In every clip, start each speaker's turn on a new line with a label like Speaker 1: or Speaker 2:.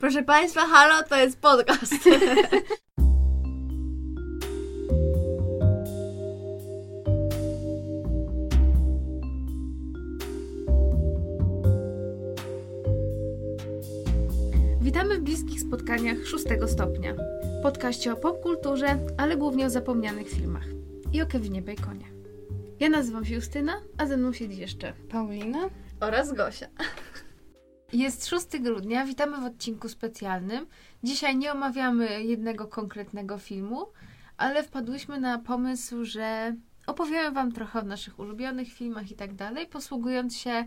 Speaker 1: Proszę Państwa, halo, to jest podcast.
Speaker 2: Witamy w bliskich spotkaniach szóstego stopnia. Podkaście o popkulturze, ale głównie o zapomnianych filmach. I o Kevinie Baconie. Ja nazywam się Justyna, a ze mną siedzi jeszcze
Speaker 3: Paulina?
Speaker 1: Oraz Gosia.
Speaker 2: Jest 6 grudnia, witamy w odcinku specjalnym. Dzisiaj nie omawiamy jednego konkretnego filmu, ale wpadłyśmy na pomysł, że opowiemy Wam trochę o naszych ulubionych filmach i tak dalej, posługując się e,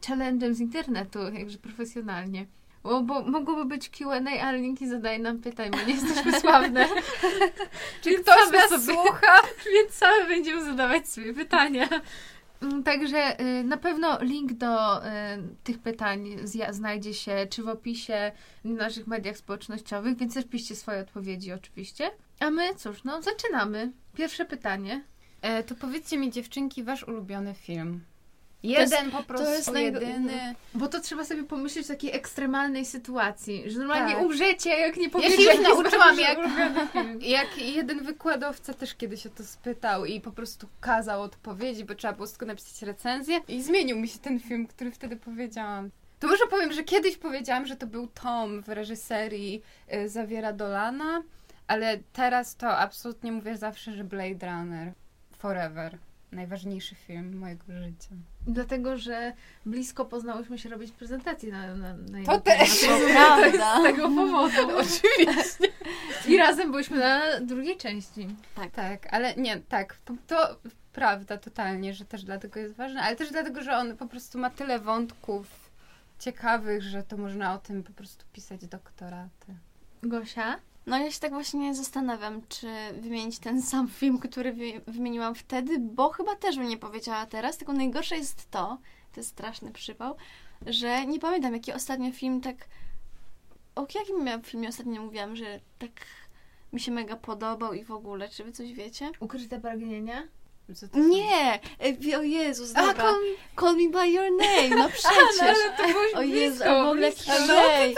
Speaker 2: challenge'em z internetu, jakże profesjonalnie. Bo, bo mogłoby być Q&A, ale nie zadaje nam pytań, bo nie jesteśmy sławne.
Speaker 3: Czy
Speaker 2: Więc
Speaker 3: ktoś nas
Speaker 2: sobie-
Speaker 3: słucha?
Speaker 2: Więc same będziemy zadawać sobie pytania. Mm, Także y, na pewno link do y, tych pytań znajdzie się czy w opisie w naszych mediach społecznościowych, więc też piszcie swoje odpowiedzi oczywiście. A my, cóż, no zaczynamy. Pierwsze pytanie.
Speaker 3: E, to powiedzcie mi, dziewczynki, wasz ulubiony film. Jeden po prostu,
Speaker 1: jest najgo-
Speaker 3: jedyny.
Speaker 2: Bo to trzeba sobie pomyśleć w takiej ekstremalnej sytuacji, że normalnie
Speaker 3: Tak.
Speaker 2: umrzecie, jak nie
Speaker 3: Ja
Speaker 2: powiecie.
Speaker 3: się już
Speaker 2: jest
Speaker 3: nauczyłam, jak, jak jeden wykładowca też kiedyś o to spytał i po prostu kazał odpowiedzi, bo trzeba było tylko napisać recenzję i zmienił mi się ten film, który wtedy powiedziałam. To może powiem, że kiedyś powiedziałam, że to był Tom w reżyserii y, Zawiera Dolana, ale teraz to absolutnie mówię zawsze, że Blade Runner Forever. Najważniejszy film mojego życia.
Speaker 2: Dlatego, że blisko poznałyśmy się robić prezentację na, na, na jego
Speaker 3: To też.
Speaker 2: temat.
Speaker 1: To prawda.
Speaker 2: Z tego powodu.
Speaker 3: Oczywiście.
Speaker 2: I razem byliśmy na drugiej części.
Speaker 3: Tak, ale nie, tak, to, to prawda totalnie, że też dlatego jest ważne, ale też dlatego, że on po prostu ma tyle wątków ciekawych, że to można o tym po prostu pisać doktoraty.
Speaker 2: Gosia?
Speaker 1: No ja się tak właśnie zastanawiam, czy wymienić ten sam film, który wy- wymieniłam wtedy, bo chyba też bym nie powiedziała teraz, tylko najgorsze jest to, to jest straszny przypał, że nie pamiętam jaki ostatnio film tak... O jakim ja filmie ostatnio mówiłam, że tak mi się mega podobał i w ogóle, czy wy coś wiecie?
Speaker 2: Ukryte pragnienia?
Speaker 3: To
Speaker 1: Nie! E, O Jezus,
Speaker 3: A,
Speaker 1: dobra.
Speaker 3: kon...
Speaker 1: Call me by your name, no przecież!
Speaker 3: to było
Speaker 1: O Jezu,
Speaker 3: blisko,
Speaker 1: a ogóle
Speaker 3: blisko.
Speaker 1: jaki
Speaker 3: No,
Speaker 1: shame!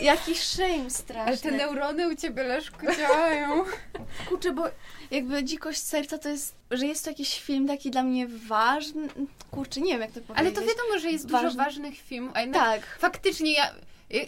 Speaker 1: Jaki shame straszny.
Speaker 3: Ale te neurony u ciebie, Leszku, działają.
Speaker 1: Kurczę, bo jakby dzikość serca to jest, że jest to jakiś film taki dla mnie ważny. Kurczę, nie wiem jak to powiedzieć.
Speaker 3: Ale to wiadomo, że jest dużo
Speaker 1: Ważne.
Speaker 3: ważnych filmów, a
Speaker 1: Tak.
Speaker 3: faktycznie ja,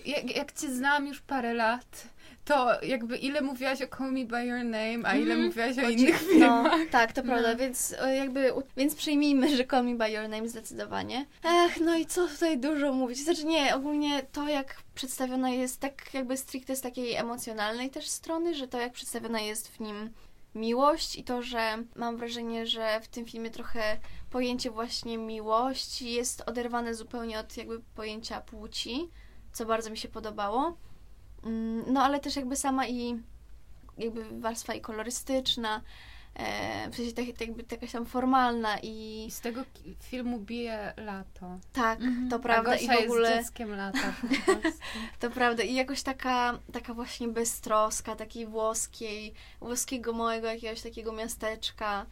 Speaker 3: jak, jak cię znam już parę lat, to jakby ile mówiłaś o Call Me By Your Name, a ile
Speaker 2: Mhm.
Speaker 3: mówiłaś o
Speaker 1: O
Speaker 3: innych
Speaker 1: dzi-
Speaker 3: filmach.
Speaker 1: No, tak, to
Speaker 2: No.
Speaker 1: prawda, więc e, jakby, więc przyjmijmy, że Call Me By Your Name zdecydowanie. Ech, no i co tutaj dużo mówić? Znaczy nie, ogólnie to jak przedstawiona jest tak jakby stricte z takiej emocjonalnej też strony, że to jak przedstawiona jest w nim miłość i to, że mam wrażenie, że w tym filmie trochę pojęcie właśnie miłości jest oderwane zupełnie od jakby pojęcia płci, co bardzo mi się podobało. Mm, No ale też jakby sama i jakby warstwa i kolorystyczna, e, w sensie tak, tak jakby jakaś tam formalna i
Speaker 3: I z tego filmu bije lato.
Speaker 1: tak,
Speaker 2: Mhm.
Speaker 1: to
Speaker 3: A
Speaker 1: prawda i w ogóle
Speaker 3: jest dzieckiem lata
Speaker 1: to prawda i jakoś taka, taka właśnie beztroska, takiej włoskiej, włoskiego małego jakiegoś takiego miasteczka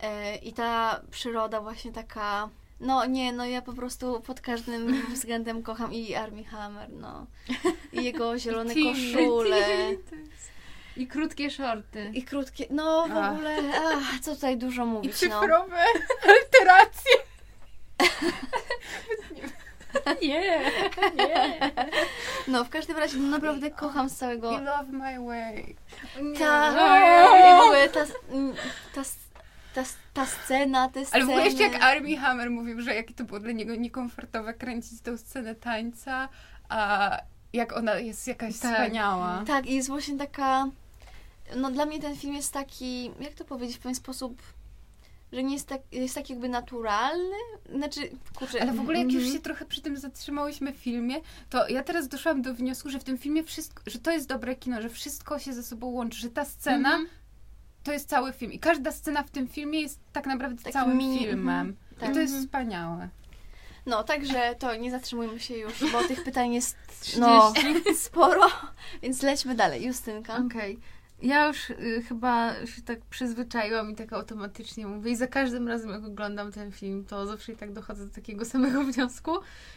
Speaker 1: e, i ta przyroda właśnie taka no nie, no ja po prostu pod każdym względem kocham i Armie Hammer, no. I jego zielone
Speaker 3: Timmy,
Speaker 1: koszule.
Speaker 2: I krótkie shorty.
Speaker 1: I krótkie, no w ogóle, ach, co tutaj dużo
Speaker 3: I
Speaker 1: mówić, no.
Speaker 3: cyfrowe alteracje. nie, nie.
Speaker 1: No, w każdym razie no, naprawdę kocham z
Speaker 3: I
Speaker 1: całego...
Speaker 3: love my way.
Speaker 1: Ta,
Speaker 3: Nie.
Speaker 1: i w ogóle ta, ta, ta, ta scena, te
Speaker 3: Ale
Speaker 1: sceny...
Speaker 3: w ogóle jeszcze jak Armie Hammer mówił, że jakie to było dla niego niekomfortowe kręcić tą scenę tańca, a jak ona jest jakaś
Speaker 2: Tak.
Speaker 3: wspaniała.
Speaker 1: Tak, i jest właśnie taka... No dla mnie ten film jest taki, jak to powiedzieć w pewien sposób, że nie jest tak, jest taki jakby naturalny, znaczy, kurczę...
Speaker 3: Ale w ogóle jak już
Speaker 1: mhm.
Speaker 3: się trochę przy tym zatrzymałyśmy w filmie, to ja teraz doszłam do wniosku, że w tym filmie wszystko, że to jest dobre kino, że wszystko się ze sobą łączy, że ta scena
Speaker 2: Mhm.
Speaker 3: To jest cały film i każda scena w tym filmie jest tak naprawdę
Speaker 1: Takim
Speaker 3: całym
Speaker 1: mini-
Speaker 3: filmem.
Speaker 1: mhm, tak.
Speaker 3: I to jest
Speaker 2: Mhm.
Speaker 3: wspaniałe.
Speaker 1: No, także to nie zatrzymujmy się już, bo tych pytań jest no, sporo, więc lećmy dalej. Justynka.
Speaker 2: Okej. Ja już y, chyba się tak przyzwyczaiłam i tak automatycznie mówię. I za każdym razem, jak oglądam ten film, to zawsze i tak dochodzę do takiego samego wniosku.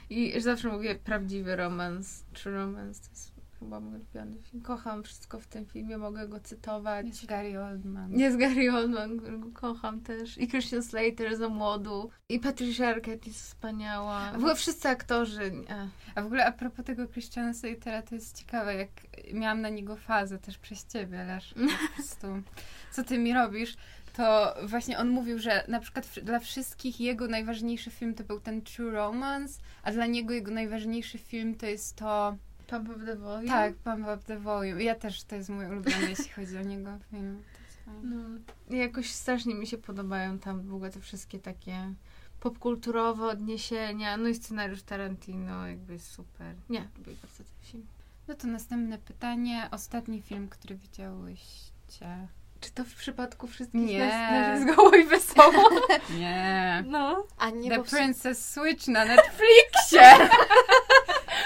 Speaker 2: I że zawsze mówię prawdziwy romans, true romance. To jest chyba mój ulubiony film. Kocham wszystko w tym filmie, mogę go cytować.
Speaker 3: Jest Gary Oldman.
Speaker 2: Nie z Gary Oldman, którego kocham też. I Christian Slater za młodu. I Patricia Arquette jest wspaniała. W ogóle wszyscy aktorzy. Nie.
Speaker 3: A w ogóle a propos tego Christiana Slatera, to jest ciekawe, jak miałam na niego fazę też przez ciebie, Lesz, po prostu. Co ty mi robisz? To właśnie on mówił, że na przykład dla wszystkich jego najważniejszy film to był ten True Romance, a dla niego jego najważniejszy film to jest to...
Speaker 2: Pump of the Volume.
Speaker 3: Tak, Pump Up the Volume. Ja też, to jest mój ulubiony, jeśli chodzi o niego film. To jest fajne.
Speaker 2: No, i jakoś strasznie mi się podobają tam w ogóle te wszystkie takie popkulturowe odniesienia, no i scenariusz Tarantino jakby jest super. Nie, lubię bardzo ten film.
Speaker 3: No to następne pytanie. Ostatni film, który widziałyście?
Speaker 2: Czy to w przypadku wszystkich
Speaker 3: Nie.
Speaker 2: nas, nas jest goło i wesoło?
Speaker 3: Nie.
Speaker 2: No.
Speaker 1: A nie,
Speaker 3: The Princess Switch na Netflixie!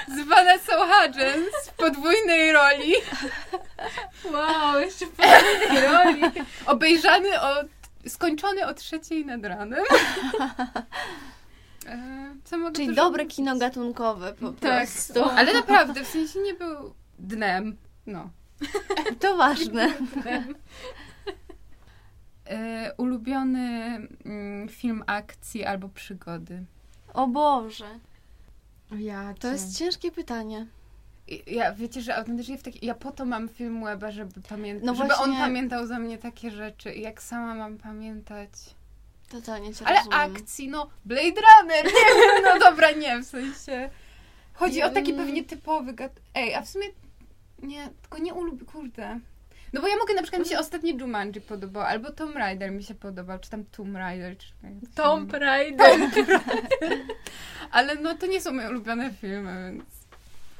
Speaker 3: Z Vanessa Hudgens w podwójnej roli.
Speaker 2: Wow, jeszcze w pewnej roli.
Speaker 3: Obejrzany od... skończony o trzeciej nad ranem. E, Co mogę
Speaker 1: Czyli dobre
Speaker 3: mówić?
Speaker 1: kino gatunkowe po
Speaker 3: Tak,
Speaker 1: prostu.
Speaker 3: ale naprawdę, w sensie nie był dnem. No.
Speaker 1: To ważne.
Speaker 3: E, ulubiony mm, film akcji albo przygody.
Speaker 1: O Boże.
Speaker 2: Ja
Speaker 1: To jest ciężkie pytanie.
Speaker 3: Ja wiecie, że autentycznie w taki, ja po to mam film Weba, żeby pamiętać,
Speaker 1: No
Speaker 3: żeby on
Speaker 1: właśnie-
Speaker 3: pamiętał za mnie takie rzeczy jak sama mam pamiętać.
Speaker 1: Totalnie cię
Speaker 3: Ale
Speaker 1: rozumiem.
Speaker 3: akcji, no Blade Runner, nie wiem, no dobra, nie, w sensie. Chodzi o taki
Speaker 1: Mm.
Speaker 3: pewnie typowy gat... Ej, a w sumie nie, tylko nie ulubię, kurde. No bo ja mogę, na przykład mi się ostatni Jumanji podobał, albo Tomb Raider mi się podobał, czy tam Tomb Raider, czy jak to się
Speaker 2: Tomb. Raider.
Speaker 3: Ale no to nie są moje ulubione filmy, więc...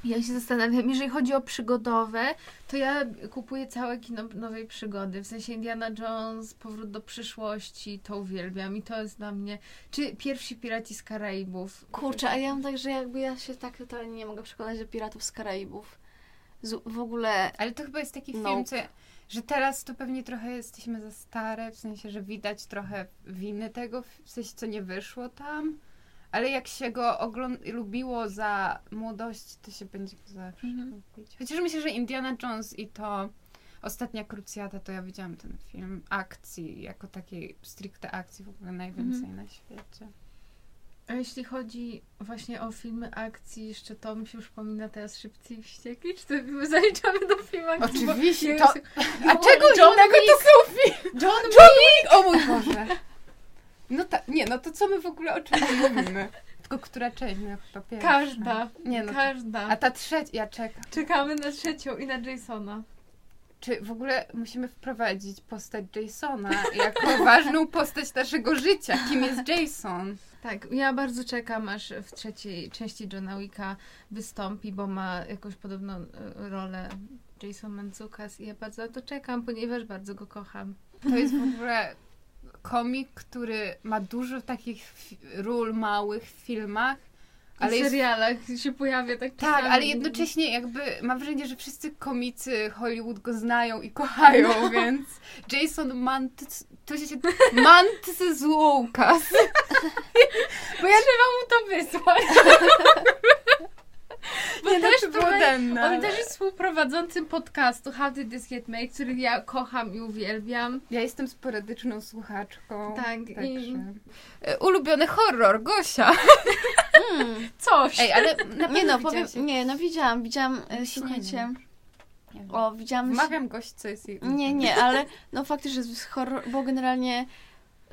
Speaker 2: Ja się zastanawiam, jeżeli chodzi o przygodowe, to ja kupuję całe kino nowej przygody. W sensie Indiana Jones, Powrót do przyszłości, to uwielbiam i to jest dla mnie... Czy pierwsi Piraci z Karaibów.
Speaker 1: Kurczę, a ja mam tak, że jakby ja się tak totalnie nie mogę przekonać do Piratów z Karaibów. Z, w ogóle
Speaker 3: Ale to chyba jest taki
Speaker 1: Nope.
Speaker 3: film, co, że teraz to pewnie trochę jesteśmy za stare, w sensie, że widać trochę winy tego, w sensie, co nie wyszło tam. Ale jak się go ogląd- lubiło za młodości, to się będzie go zawsze
Speaker 2: Mhm.
Speaker 3: lubić. Chociaż myślę, że Indiana Jones i to Ostatnia Krucjata, to ja widziałam ten film akcji, jako takiej stricte akcji w ogóle najwięcej
Speaker 2: Mhm.
Speaker 3: na świecie.
Speaker 2: A jeśli chodzi właśnie o filmy akcji, jeszcze to mi się przypomina teraz Szybcy i Wściekli, czy to my zaliczamy do filmu akcji?
Speaker 3: Oczywiście, to- A czego
Speaker 2: John
Speaker 3: innego to
Speaker 2: Wick.
Speaker 3: są filmy?
Speaker 2: John
Speaker 3: Wick! O mój Boże! No tak, nie, no to co my w ogóle o czym mówimy? Tylko która część? No chyba pierwsza.
Speaker 2: Każda.
Speaker 3: Nie no.
Speaker 2: Każda.
Speaker 3: A ta trzecia, ja czekam.
Speaker 2: Czekamy na trzecią i na Jasona.
Speaker 3: Czy w ogóle musimy wprowadzić postać Jasona jako ważną postać naszego życia? Kim jest Jason?
Speaker 2: Tak, ja bardzo czekam, aż w trzeciej części Johna Wicka wystąpi, bo ma jakąś podobną e, rolę Jason Mantzoukas i ja bardzo na to czekam, ponieważ bardzo go kocham.
Speaker 3: To jest w ogóle komik, który ma dużo takich ról małych w filmach, ale
Speaker 2: w
Speaker 3: jest
Speaker 2: serialach się pojawia tak
Speaker 3: Tak,
Speaker 2: czasami.
Speaker 3: ale jednocześnie jakby mam wrażenie, że wszyscy komicy Hollywood go znają i kochają, więc Jason Mantz, to się Mantz z Łukas.
Speaker 2: Bo ja trzeba mu to wysłać. Bo
Speaker 3: Nie, no
Speaker 2: też
Speaker 3: to
Speaker 2: On
Speaker 3: ale-
Speaker 2: też jest współprowadzącym podcastu How Did This Get Made, który ja kocham i uwielbiam.
Speaker 3: Ja jestem sporadyczną słuchaczką.
Speaker 2: Tak,
Speaker 3: Także.
Speaker 2: i-
Speaker 3: E, Ulubiony horror, Gosia.
Speaker 1: Mm.
Speaker 2: Coś.
Speaker 3: Ej, ale na
Speaker 1: Nie no, powiem, nie, no widziałam, widziałam, e,
Speaker 3: Nie
Speaker 1: słuchajcie, o, widziałam...
Speaker 3: Wmawiam gość, co jest jej
Speaker 1: Nie, nie, ale no faktycznie jest horror, bo generalnie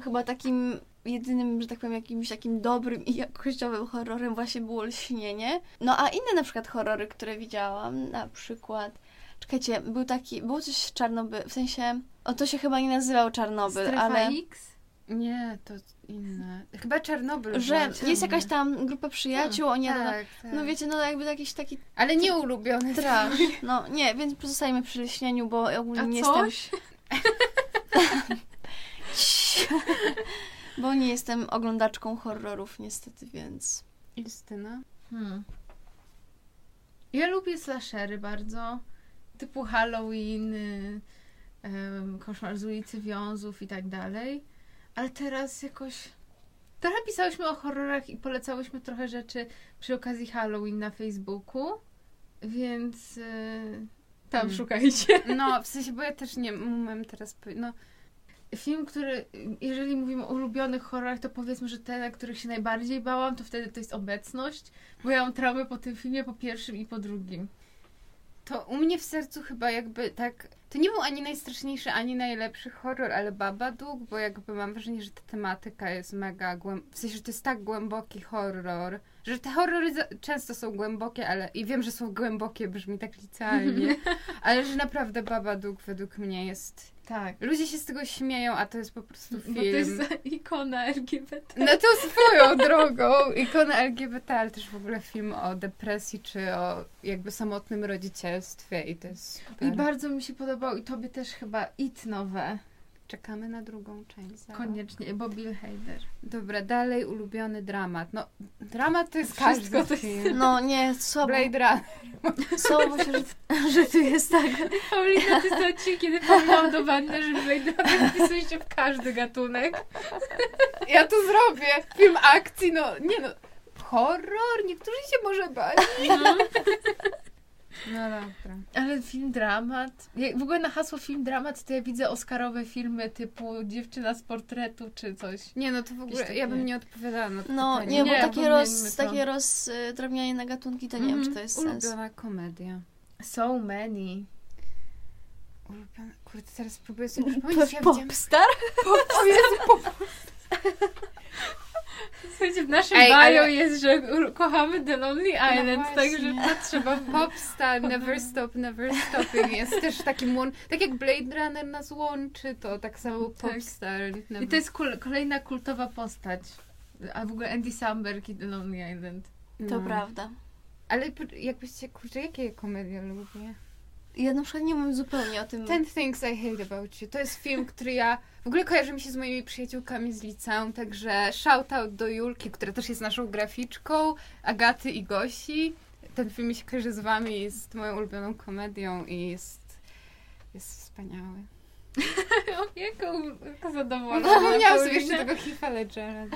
Speaker 1: chyba takim jedynym, że tak powiem, jakimś takim dobrym i jakościowym horrorem właśnie było Lśnienie. No a inne na przykład horrory, które widziałam, na przykład, czekajcie, był taki, było coś Czarnobyl, w sensie, o to się chyba nie nazywał Czarnobyl,
Speaker 2: Strefa
Speaker 1: ale
Speaker 2: X?
Speaker 3: Nie, to inne. Chyba Czarnobyl.
Speaker 1: że jest jakaś tam grupa przyjaciół, oni jadą,
Speaker 3: Tak, tak.
Speaker 1: no wiecie, no jakby jakiś taki
Speaker 3: Ale nie ulubiony.
Speaker 1: trash. No nie, więc pozostajemy przy Lśnieniu, bo ogólnie
Speaker 2: A
Speaker 1: nie jestem... Bo nie jestem oglądaczką horrorów niestety, więc...
Speaker 3: Justyna?
Speaker 2: Hmm. Ja lubię slashery bardzo. Typu Halloween, y, em, Koszmar z ulicy Wiązów i tak dalej. Ale teraz jakoś... Trochę pisałyśmy o horrorach i polecałyśmy trochę rzeczy przy okazji Halloween na Facebooku, więc y, tam
Speaker 3: Mm.
Speaker 2: szukajcie.
Speaker 3: No, w sensie, bo ja też nie umiem teraz. No,
Speaker 2: Film, który, jeżeli mówimy o ulubionych horrorach, to powiedzmy, że te, na których się najbardziej bałam, to wtedy to jest obecność, bo ja mam traumę po tym filmie, po pierwszym i po drugim.
Speaker 3: to u mnie w sercu chyba jakby tak. To nie był ani najstraszniejszy, ani najlepszy horror, ale Babadook, bo jakby mam wrażenie, że ta tematyka jest mega głęboka. W sensie, że to jest tak głęboki horror, że te horrory często są głębokie, ale i wiem, że są głębokie, brzmi tak licealnie, ale że naprawdę Babadook według mnie jest.
Speaker 2: Tak.
Speaker 3: Ludzie się z tego śmieją, a to jest po prostu film.
Speaker 2: Bo to jest ikona LGBT.
Speaker 3: No to swoją drogą. Ikona LGBT, ale też w ogóle film o depresji, czy o jakby samotnym rodzicielstwie i to jest super.
Speaker 2: I bardzo mi się podobał i tobie też chyba It nowe.
Speaker 3: Czekamy na drugą część. zaraz.
Speaker 2: Koniecznie, bo Bill Hader.
Speaker 3: Dobra, dalej ulubiony dramat. No, dramat to jest
Speaker 2: Wszystko
Speaker 3: każdy
Speaker 2: to jest-
Speaker 3: film.
Speaker 1: No nie, słabo,
Speaker 3: Blade Runner.
Speaker 1: słabo się, że, że tu jest tak.
Speaker 2: Paulina, to jest odcinek, kiedy powiedziałam do Wanny, że Blade Runner wpisuje się w każdy gatunek.
Speaker 3: Ja to zrobię. Film akcji, no nie no. Horror? Niektórzy się może bać. No dobra.
Speaker 2: Ale film dramat. Ja, w ogóle na hasło film dramat to ja widzę oscarowe filmy typu Dziewczyna z portretu czy coś.
Speaker 3: Nie no, to w ogóle ja bym nie odpowiadała na to
Speaker 1: No
Speaker 3: pytanie.
Speaker 1: nie, bo
Speaker 2: Nie,
Speaker 1: takie, roz, takie rozdrobnianie na gatunki, to nie wiem,
Speaker 2: Mhm.
Speaker 1: czy to jest sens.
Speaker 3: Ulubiona komedia.
Speaker 2: So many.
Speaker 3: Ulubiona... Kurde, teraz próbuję sobie przypomnieć, ja widziałam...
Speaker 1: Popstar?
Speaker 3: O Jezu, pop...
Speaker 2: Słuchajcie, w naszym
Speaker 3: Ej,
Speaker 2: bio
Speaker 3: ale-
Speaker 2: jest, że kochamy The Lonely Island,
Speaker 3: No
Speaker 2: także to trzeba...
Speaker 3: Popstar, Never Stop, Never Stopping jest też takim łącz... Tak jak Blade Runner nas łączy, to tak samo
Speaker 2: Tak.
Speaker 3: Popstar. Never...
Speaker 2: I to jest kul- kolejna kultowa postać. A w ogóle Andy Samberg i The Lonely Island.
Speaker 1: To
Speaker 3: No.
Speaker 1: prawda.
Speaker 3: Ale jakbyście, kurczę, jakie komedie lubię?
Speaker 1: Ja na przykład nie wiem zupełnie o tym.
Speaker 3: Ten Things I Hate About You. To jest film, który ja w ogóle kojarzy mi się z moimi przyjaciółkami z liceum, także shout out do Julki, która też jest naszą graficzką, Agaty i Gosi. Ten film mi się kojarzy z wami, jest moją ulubioną komedią i jest, jest wspaniały.
Speaker 2: Jaką
Speaker 3: No,
Speaker 2: zadowolona.
Speaker 3: Zapomniałam sobie jeszcze tego Heath'a Ledgera.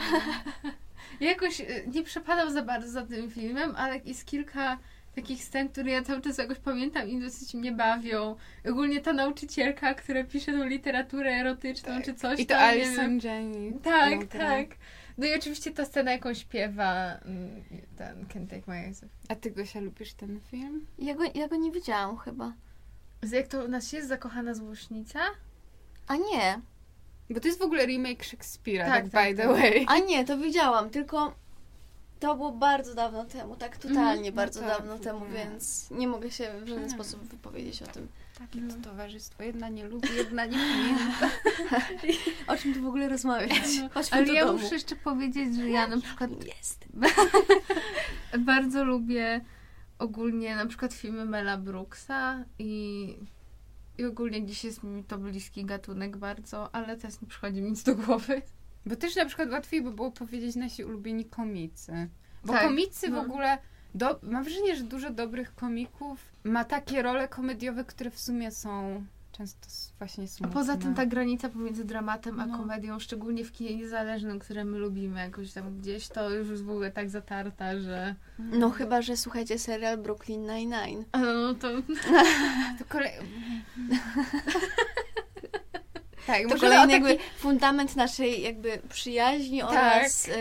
Speaker 2: Jakoś y, nie przepadam za bardzo za tym filmem, ale jest kilka takich scen, które ja cały czas jakoś pamiętam i dosyć mnie bawią. Ogólnie ta nauczycielka, która pisze tą literaturę erotyczną
Speaker 3: Tak.
Speaker 2: czy coś
Speaker 3: I to
Speaker 2: tam, nie wiem.
Speaker 3: Alison Jenny.
Speaker 2: Tak,
Speaker 3: gra.
Speaker 2: tak. No i oczywiście ta scena, jaką śpiewa mm, ten Can't Take My Eyes Off.
Speaker 3: A ty, Gosia, lubisz ten film?
Speaker 1: Ja go, ja go nie widziałam chyba.
Speaker 2: Z jak to u nas jest zakochana złośnica?
Speaker 1: A nie,
Speaker 3: Bo to jest w ogóle remake Szekspira,
Speaker 2: Tak,
Speaker 3: tak,
Speaker 2: tak,
Speaker 3: by the
Speaker 2: tak.
Speaker 3: way.
Speaker 1: a nie, to widziałam, tylko to było bardzo dawno temu, tak totalnie
Speaker 3: Mhm,
Speaker 1: bardzo
Speaker 3: no tak,
Speaker 1: dawno temu, więc nie mogę się w żaden
Speaker 3: Hmm.
Speaker 1: sposób wypowiedzieć o tym.
Speaker 3: Takie to towarzystwo. Jedna nie lubi, jedna nie pamięta.
Speaker 1: O czym tu w ogóle rozmawiać? Chodźmy
Speaker 2: Ale ja
Speaker 1: domu.
Speaker 2: muszę jeszcze powiedzieć, że ja na przykład
Speaker 1: Jest.
Speaker 2: bardzo lubię ogólnie na przykład filmy Mela Brooksa i, i ogólnie dziś jest mi to bliski gatunek bardzo, ale teraz nie przychodzi mi nic do głowy.
Speaker 3: Bo też na przykład łatwiej by było powiedzieć nasi ulubieni komicy. Bo
Speaker 2: Tak,
Speaker 3: komicy w
Speaker 2: no.
Speaker 3: ogóle. Do, mam wrażenie, że dużo dobrych komików ma takie role komediowe, które w sumie są często właśnie
Speaker 2: A
Speaker 3: smutne.
Speaker 2: poza tym ta granica pomiędzy dramatem a
Speaker 3: No.
Speaker 2: komedią, szczególnie w kinie niezależnym, które my lubimy jakoś tam gdzieś, to już jest w ogóle tak zatarta, że...
Speaker 1: No chyba, że słuchajcie serial Brooklyn Nine-Nine.
Speaker 2: A No to...
Speaker 3: To kolej... tak,
Speaker 1: To kolejny
Speaker 3: taki
Speaker 1: jakby fundament naszej jakby przyjaźni oraz... Y,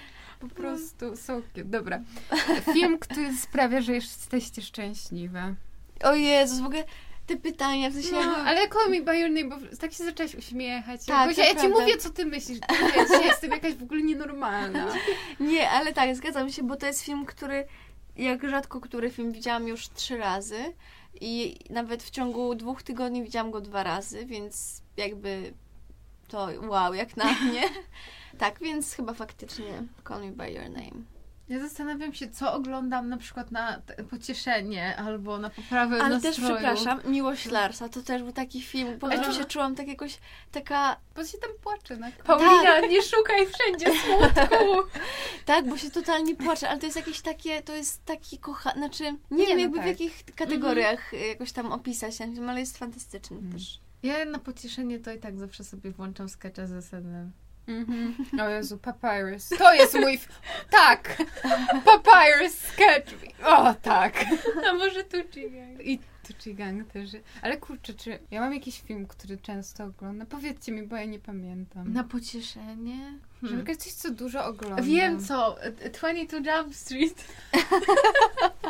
Speaker 3: po prostu są... Dobra. Film, który sprawia, że jesteście szczęśliwe.
Speaker 1: o Jezus, w ogóle te pytania, w sensie
Speaker 3: No, ale call me by your name, bo tak się zaczęłaś uśmiechać.
Speaker 1: Tak,
Speaker 3: ja ci mówię, co ty myślisz. Ja jestem jakaś w ogóle nienormalna.
Speaker 1: Nie, ale tak, zgadzam się, bo to jest film, który jak rzadko który film widziałam już trzy razy i nawet w ciągu dwóch tygodni widziałam go dwa razy, więc jakby to wow, jak na mnie. Tak, więc chyba faktycznie Call Me By Your Name.
Speaker 2: Ja zastanawiam się, co oglądam na przykład na pocieszenie albo na poprawę
Speaker 1: Ale
Speaker 2: nastroju.
Speaker 1: też przepraszam, Miłość Larsa, to też był taki film, po prostu się czułam tak jakoś taka,
Speaker 3: Bo się tam płacze na
Speaker 2: Paulina, nie szukaj wszędzie smutku!
Speaker 1: tak, bo się totalnie płaczę, ale to jest jakieś takie, to jest taki kocha, znaczy, nie,
Speaker 3: Nie,
Speaker 1: wiem
Speaker 3: no
Speaker 1: jakby
Speaker 3: tak.
Speaker 1: w jakich kategoriach y, jakoś tam opisać ten film, ale jest fantastyczny
Speaker 3: Mhm.
Speaker 1: też.
Speaker 2: Ja na pocieszenie to i tak zawsze sobie włączam sketcha ze sednem.
Speaker 3: Mhm. O Jezu, Papyrus. To jest mój... F... Tak! Papyrus sketch. O, tak.
Speaker 2: A może tu Gang?
Speaker 3: I Tucci Gang też. Ale kurczę, czy ja mam jakiś film, który często oglądam? Powiedzcie mi, bo ja nie pamiętam.
Speaker 2: Na pocieszenie?
Speaker 3: Żeby
Speaker 2: Hmm.
Speaker 3: coś, co dużo oglądam.
Speaker 2: Wiem co, 22 Jump Street.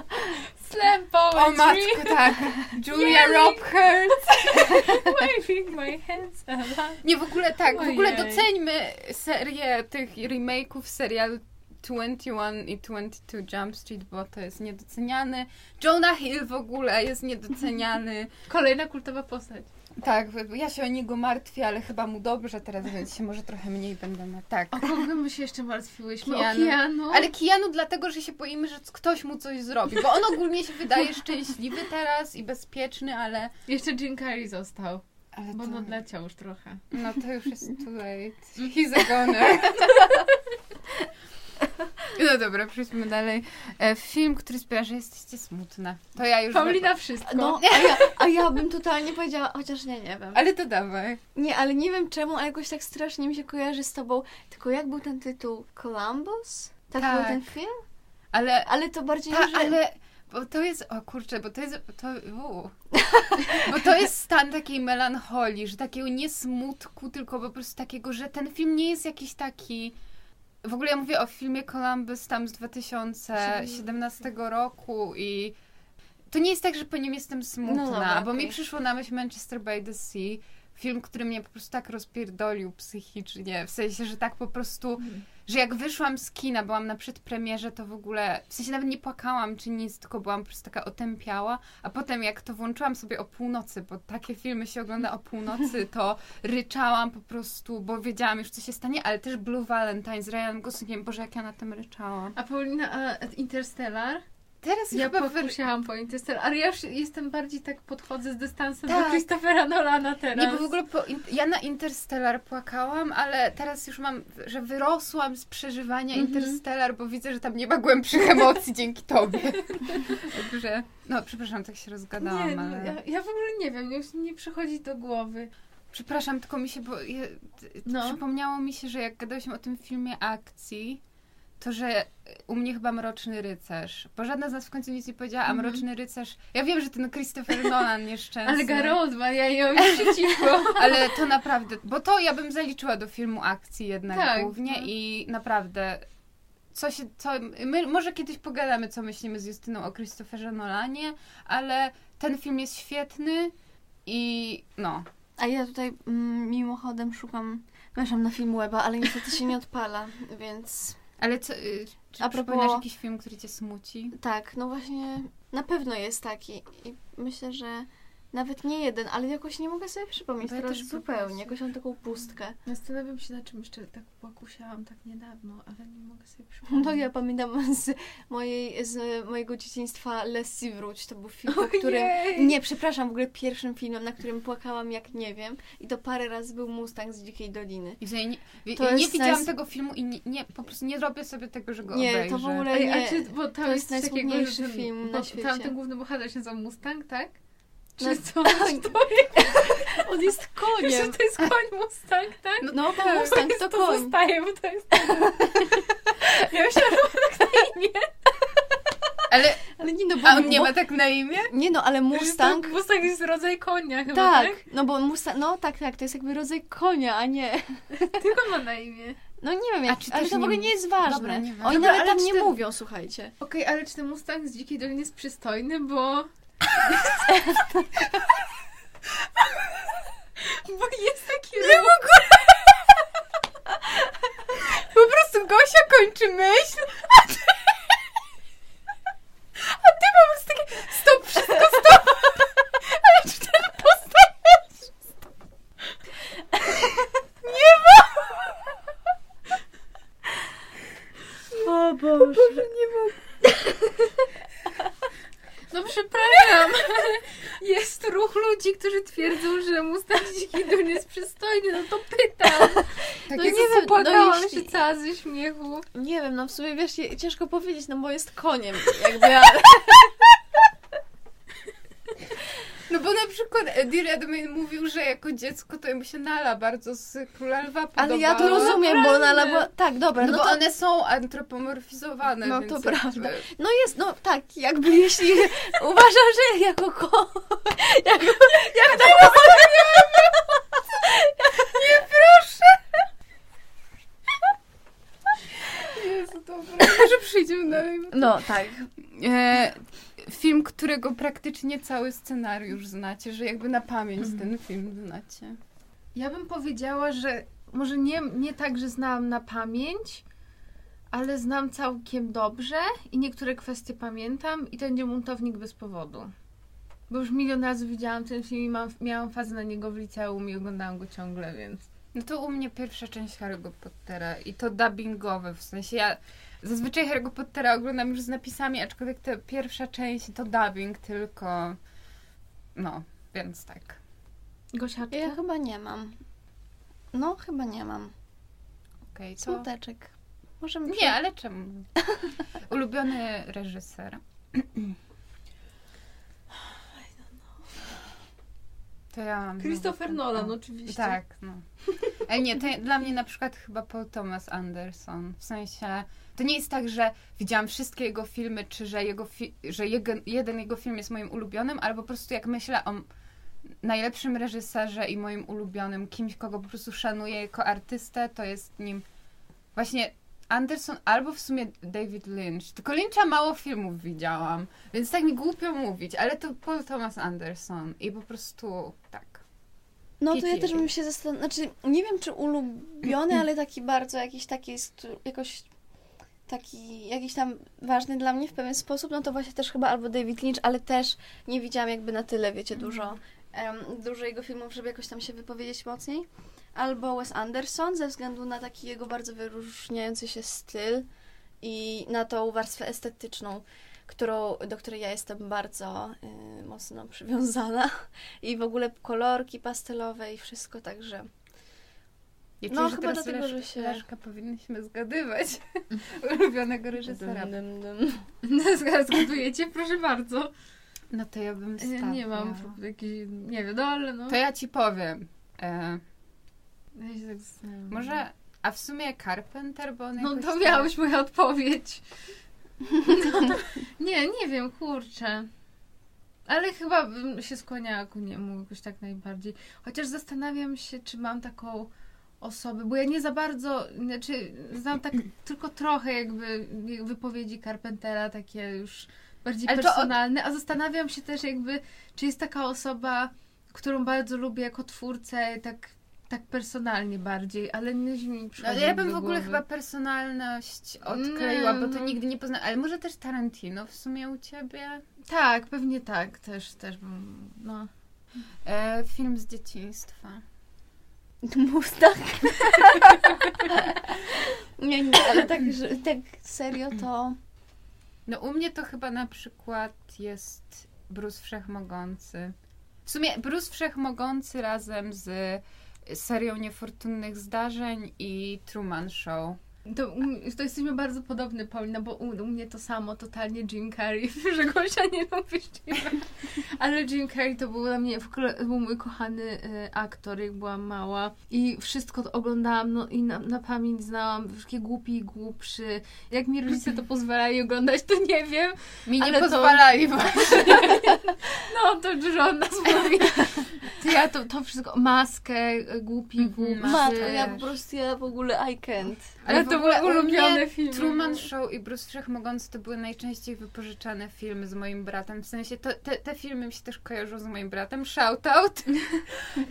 Speaker 2: Slam
Speaker 3: O
Speaker 2: poetry.
Speaker 3: matko, tak. Julia. Roberts.
Speaker 2: Waving my hands aloud.
Speaker 3: Nie, w ogóle tak, w ogóle doceńmy serię tych remake'ów serialu 21 i 22 Jump Street, bo to jest niedoceniany. Jonah Hill w ogóle jest niedoceniany.
Speaker 2: Kolejna kultowa postać.
Speaker 3: Tak, ja się o niego martwię, ale chyba mu dobrze teraz, więc się może trochę mniej będę na tak.
Speaker 2: O kogo my się jeszcze martwiłyśmy?
Speaker 3: Keanu.
Speaker 2: O Keanu.
Speaker 3: Ale Kijanu dlatego, że się boimy, że ktoś mu coś zrobi, bo on ogólnie się wydaje szczęśliwy teraz i bezpieczny, ale...
Speaker 2: Jeszcze Jim Carrey został,
Speaker 3: ale
Speaker 2: bo
Speaker 3: to,
Speaker 2: on odleciał już trochę.
Speaker 3: no to już jest too late. He's a goner. No dobra, przejdźmy dalej. E, film, który sprawia, że jesteście smutne. To ja już...
Speaker 2: Paulina wszystko.
Speaker 1: No, a ja, a ja bym totalnie powiedziała, chociaż nie, nie wiem.
Speaker 3: Ale to dawaj.
Speaker 1: Nie, ale nie wiem czemu, ale jakoś tak strasznie mi się kojarzy z tobą. Tylko jak był ten tytuł? Columbus? Tak,
Speaker 3: Tak.
Speaker 1: był ten film?
Speaker 3: Ale...
Speaker 1: Ale to bardziej
Speaker 3: Ta,
Speaker 1: że...
Speaker 3: ale... Bo to jest, o kurczę, bo to jest, to, uu. bo to jest stan takiej melancholii, że takiego nie smutku, tylko po prostu takiego, że ten film nie jest jakiś taki, w ogóle ja mówię o filmie Columbus tam z 2017 roku i to nie jest tak, że po nim jestem smutna,
Speaker 1: No dobra,
Speaker 3: bo mi
Speaker 1: okej.
Speaker 3: przyszło na myśl Manchester by the Sea, film, który mnie po prostu tak rozpierdolił psychicznie, w sensie, że tak po prostu że jak wyszłam z kina, byłam na przedpremierze, to w ogóle, w sensie nawet nie płakałam czy nic, tylko byłam po prostu taka otępiała, a potem jak to włączyłam sobie o północy, bo takie filmy się ogląda o północy, to ryczałam po prostu, bo wiedziałam już, co się stanie, ale też Blue Valentine z Ryanem Goslingiem, Boże, jak ja na tym ryczałam.
Speaker 2: A Paulina, a Interstellar?
Speaker 3: Teraz
Speaker 2: Ja
Speaker 3: chyba wy...
Speaker 2: pokusiałam po Interstellar, ale ja już jestem bardziej tak podchodzę z dystansem
Speaker 3: Tak.
Speaker 2: do Christophera Nolana teraz.
Speaker 3: Nie, bo w ogóle po, ja na Interstellar płakałam, ale teraz już mam, że wyrosłam z przeżywania
Speaker 1: Mhm.
Speaker 3: Interstellar, bo widzę, że tam nie ma głębszych emocji dzięki tobie. Także, no przepraszam, tak się rozgadałam,
Speaker 2: Nie, no,
Speaker 3: ale...
Speaker 2: ja, ja w ogóle nie wiem, już nie przychodzi do głowy.
Speaker 3: Przepraszam, tylko mi się, bo je,
Speaker 2: No.
Speaker 3: przypomniało mi się, że jak gadałyśmy o tym filmie akcji, to że u mnie chyba Mroczny Rycerz, bo żadna z nas w końcu nic nie powiedziała, a
Speaker 2: Mhm.
Speaker 3: Mroczny Rycerz, ja wiem, że ten Christopher Nolan nieszczęsny.
Speaker 2: Ale Garodman, ja ją już przeciwko.
Speaker 3: Ale to naprawdę, bo to ja bym zaliczyła do filmu akcji jednak
Speaker 2: Tak,
Speaker 3: głównie
Speaker 2: no.
Speaker 3: i naprawdę co się, co, my może kiedyś pogadamy, co myślimy z Justyną o Christopherze Nolanie, ale ten film jest świetny i no,
Speaker 1: A ja tutaj mm, mimochodem szukam, przepraszam, na film weba, ale niestety się nie odpala, więc
Speaker 3: ale co, y, czy
Speaker 1: A propos-
Speaker 3: jakiś film, który cię smuci?
Speaker 1: tak, no właśnie na pewno jest taki i myślę, że nawet nie jeden, ale jakoś nie mogę sobie przypomnieć
Speaker 3: Bo ja
Speaker 1: teraz
Speaker 3: też
Speaker 1: zupełnie, jakoś mam taką pustkę.
Speaker 2: Zastanawiam się na czym jeszcze tak pokusiałam tak niedawno, ale nie mogę sobie przypomnieć.
Speaker 1: No ja pamiętam z, mojej, z mojego dzieciństwa Lessie Wróć, to był film, po którym... Nie, przepraszam, w ogóle pierwszym filmem, na którym płakałam jak nie wiem i to parę razy był Mustang z Dzikiej Doliny.
Speaker 3: I nie,
Speaker 1: To
Speaker 3: nie
Speaker 1: jest
Speaker 3: widziałam tego filmu i nie, nie, po prostu nie robię sobie tego, że go
Speaker 1: Nie, to
Speaker 3: obejrzę.
Speaker 1: w ogóle-
Speaker 2: Ej, a
Speaker 1: nie,
Speaker 2: czy, bo to,
Speaker 1: to jest
Speaker 2: jest
Speaker 1: najsmutniejszy film na świecie.
Speaker 2: Tamten główny bohater się nazywa Mustang, tak? Czy
Speaker 1: No,
Speaker 2: co? Czy
Speaker 1: On jest
Speaker 2: czy
Speaker 1: koniem!
Speaker 2: to jest koń Mustang, tak?
Speaker 1: No, bo Mustang to
Speaker 2: to
Speaker 1: koń.
Speaker 2: zostaje, bo to jest... ja myślałam, że tak na imię.
Speaker 3: Ale,
Speaker 1: Ale nie no, bo...
Speaker 3: a on nie
Speaker 1: bo-
Speaker 3: ma tak na imię?
Speaker 1: Nie no, ale Mustang...
Speaker 2: To Mustang jest rodzaj konia chyba, tak?
Speaker 1: Tak, no bo Mustang, no tak, tak, to jest jakby rodzaj konia, a nie...
Speaker 2: Tylko ma na imię.
Speaker 1: No nie wiem,
Speaker 3: A
Speaker 1: jak,
Speaker 3: czy
Speaker 1: ale to w
Speaker 3: nie
Speaker 1: ogóle nie jest ważne.
Speaker 3: Dobra, nieważne.
Speaker 1: Oni
Speaker 2: Dobra,
Speaker 1: nawet tam
Speaker 2: czy
Speaker 1: nie
Speaker 2: ten-
Speaker 1: mówią, słuchajcie.
Speaker 2: Okej, ale czy ten Mustang z Dzikiej Doliny jest przystojny, bo... bo jest taki
Speaker 3: Nie mogę! Po prostu Gosia kończy myśl, a ty... A ty po prostu takie stop, wszystko stop! Ale czy ten postać... Nie ma!
Speaker 1: O Boże.
Speaker 3: nie mogę.
Speaker 2: No przepraszam, ale jest ruch ludzi, którzy twierdzą, że Dzikiej Doliny jest przystojny, no to pytam.
Speaker 3: Tak
Speaker 1: No nie wiem, no jeśli-
Speaker 2: się cała ze śmiechu.
Speaker 1: Nie wiem, no w sumie wiesz, ciężko powiedzieć, no bo jest koniem, jakby, ale...
Speaker 3: No bo na przykład Eddie Redmayne mówił, że jako dziecko to mu się Nala bardzo z Króla Lwa podobała.
Speaker 1: Ale ja to rozumiem, bo Nala była... Tak, dobra,
Speaker 3: No,
Speaker 1: no,
Speaker 3: bo
Speaker 1: to...
Speaker 3: one są antropomorfizowane,
Speaker 1: No to
Speaker 3: jakby-
Speaker 1: prawda. No jest, no tak, jakby jeśli uważam, że jako ko... Jako, jak tak
Speaker 3: Jezu, dobra. Może przyjdziemy dalej.
Speaker 1: No tak.
Speaker 3: E, film, którego praktycznie cały scenariusz znacie, że jakby na pamięć
Speaker 1: Mhm.
Speaker 3: ten film znacie.
Speaker 2: Ja bym powiedziała, że może nie, nie tak, że znałam na pamięć, ale znam całkiem dobrze i niektóre kwestie pamiętam i to będzie Buntownik bez powodu. Bo już milion razy widziałam ten film i mam, miałam fazę na niego w liceum i oglądałam go ciągle, więc...
Speaker 3: No to u mnie pierwsza część Harry'ego Pottera i to dubbingowe, w sensie ja zazwyczaj Harry'ego Pottera oglądam już z napisami, aczkolwiek ta pierwsza część to dubbing tylko, no, więc tak.
Speaker 2: Gosia, ty?
Speaker 1: Ja chyba nie mam. No, chyba nie mam.
Speaker 3: Okej, to...
Speaker 1: Smuteczek. Możemy
Speaker 3: Nie, ale czemu? Ulubiony reżyser. To ja mam.
Speaker 2: Christopher Nolan oczywiście.
Speaker 3: Tak, no. Ale nie, to dla mnie na przykład chyba Paul Thomas Anderson. W sensie, to nie jest tak, że widziałam wszystkie jego filmy, czy że, jego fi- że jego, jeden jego film jest moim ulubionym, ale po prostu jak myślę o najlepszym reżyserze i moim ulubionym, kimś, kogo po prostu szanuję jako artystę, to jest nim właśnie Anderson albo w sumie David Lynch. Tylko Lyncha mało filmów widziałam, więc tak mi głupio mówić, ale to Paul Thomas Anderson i po prostu tak.
Speaker 1: No to ja też bym się zastanawiała, znaczy nie wiem czy ulubiony, ale taki bardzo jakiś taki jest jakoś taki jakiś tam ważny dla mnie w pewien sposób, no to właśnie też chyba albo David Lynch, ale też nie widziałam jakby na tyle, wiecie, dużo, em, dużo jego filmów, żeby jakoś tam się wypowiedzieć mocniej. Albo Wes Anderson ze względu na taki jego bardzo wyróżniający się styl i na tą warstwę estetyczną, którą, do której ja jestem bardzo y, mocno przywiązana i w ogóle kolorki pastelowe i wszystko, także
Speaker 3: Ja
Speaker 1: No,
Speaker 3: czuję,
Speaker 1: chyba
Speaker 3: teraz
Speaker 1: dlatego, że się-
Speaker 3: Leszka powinnyśmy zgadywać ulubionego reżysera.
Speaker 1: Dum, dum, dum.
Speaker 2: Zgadujecie? Proszę bardzo.
Speaker 3: No to ja bym
Speaker 2: Ja
Speaker 3: stawiała.
Speaker 2: nie mam jakiejś, nie wiem, no ale no.
Speaker 3: To ja ci powiem. E,
Speaker 2: Ja się tak
Speaker 3: może, a w sumie Carpenter, bo on
Speaker 2: No to
Speaker 3: tak-
Speaker 2: miałaś moja odpowiedź. nie, nie wiem, kurczę. Ale chyba bym się skłaniała ku niemu jakoś tak najbardziej. Chociaż zastanawiam się, czy mam taką osobę, bo ja nie za bardzo, znaczy znam tak tylko trochę jakby wypowiedzi Carpentera, takie już bardziej
Speaker 3: Ale
Speaker 2: personalne, a zastanawiam się też jakby, czy jest taka osoba, którą bardzo lubię jako twórcę, tak, tak personalnie bardziej, ale nie mi
Speaker 3: No,
Speaker 2: przychodzi
Speaker 3: ja bym w ogóle chyba personalność odkleiła, bo to
Speaker 2: no.
Speaker 3: nigdy nie poznałam. Ale może też Tarantino w sumie u ciebie?
Speaker 2: Tak, pewnie tak, też, też bym, no.
Speaker 3: E, film z dzieciństwa.
Speaker 1: Mustang. nie, nie, ale tak, że, tak serio to...
Speaker 3: No u mnie to chyba na przykład jest Bruce Wszechmogący. W sumie Bruce Wszechmogący razem z serią niefortunnych zdarzeń i Truman Show.
Speaker 2: To, to jesteśmy bardzo podobne, Paulina, bo u, u mnie to samo, totalnie Jim Carrey, że Gosia nie lubi Jima. Ale Jim Carrey to był dla mnie, w ogóle był mój kochany e, aktor, jak byłam mała. I wszystko to oglądałam, no i na, na pamięć znałam, wszystkie głupi i głupszy. Jak mi rodzice to pozwalali oglądać, to nie wiem.
Speaker 3: Mi nie
Speaker 2: Ale to-
Speaker 3: pozwalali właśnie.
Speaker 2: No, to dużo od nas mówi. To ja to, to wszystko, maskę, e, głupi,
Speaker 3: Mhm,
Speaker 2: głupszy.
Speaker 1: Matko, ja po prostu, ja w ogóle I can't.
Speaker 2: Ale to były ulubione filmy.
Speaker 3: Truman Show i Bruce Wszechmogący to były najczęściej wypożyczane filmy z moim bratem. W sensie to, te, te filmy mi się też kojarzą z moim bratem. Shoutout.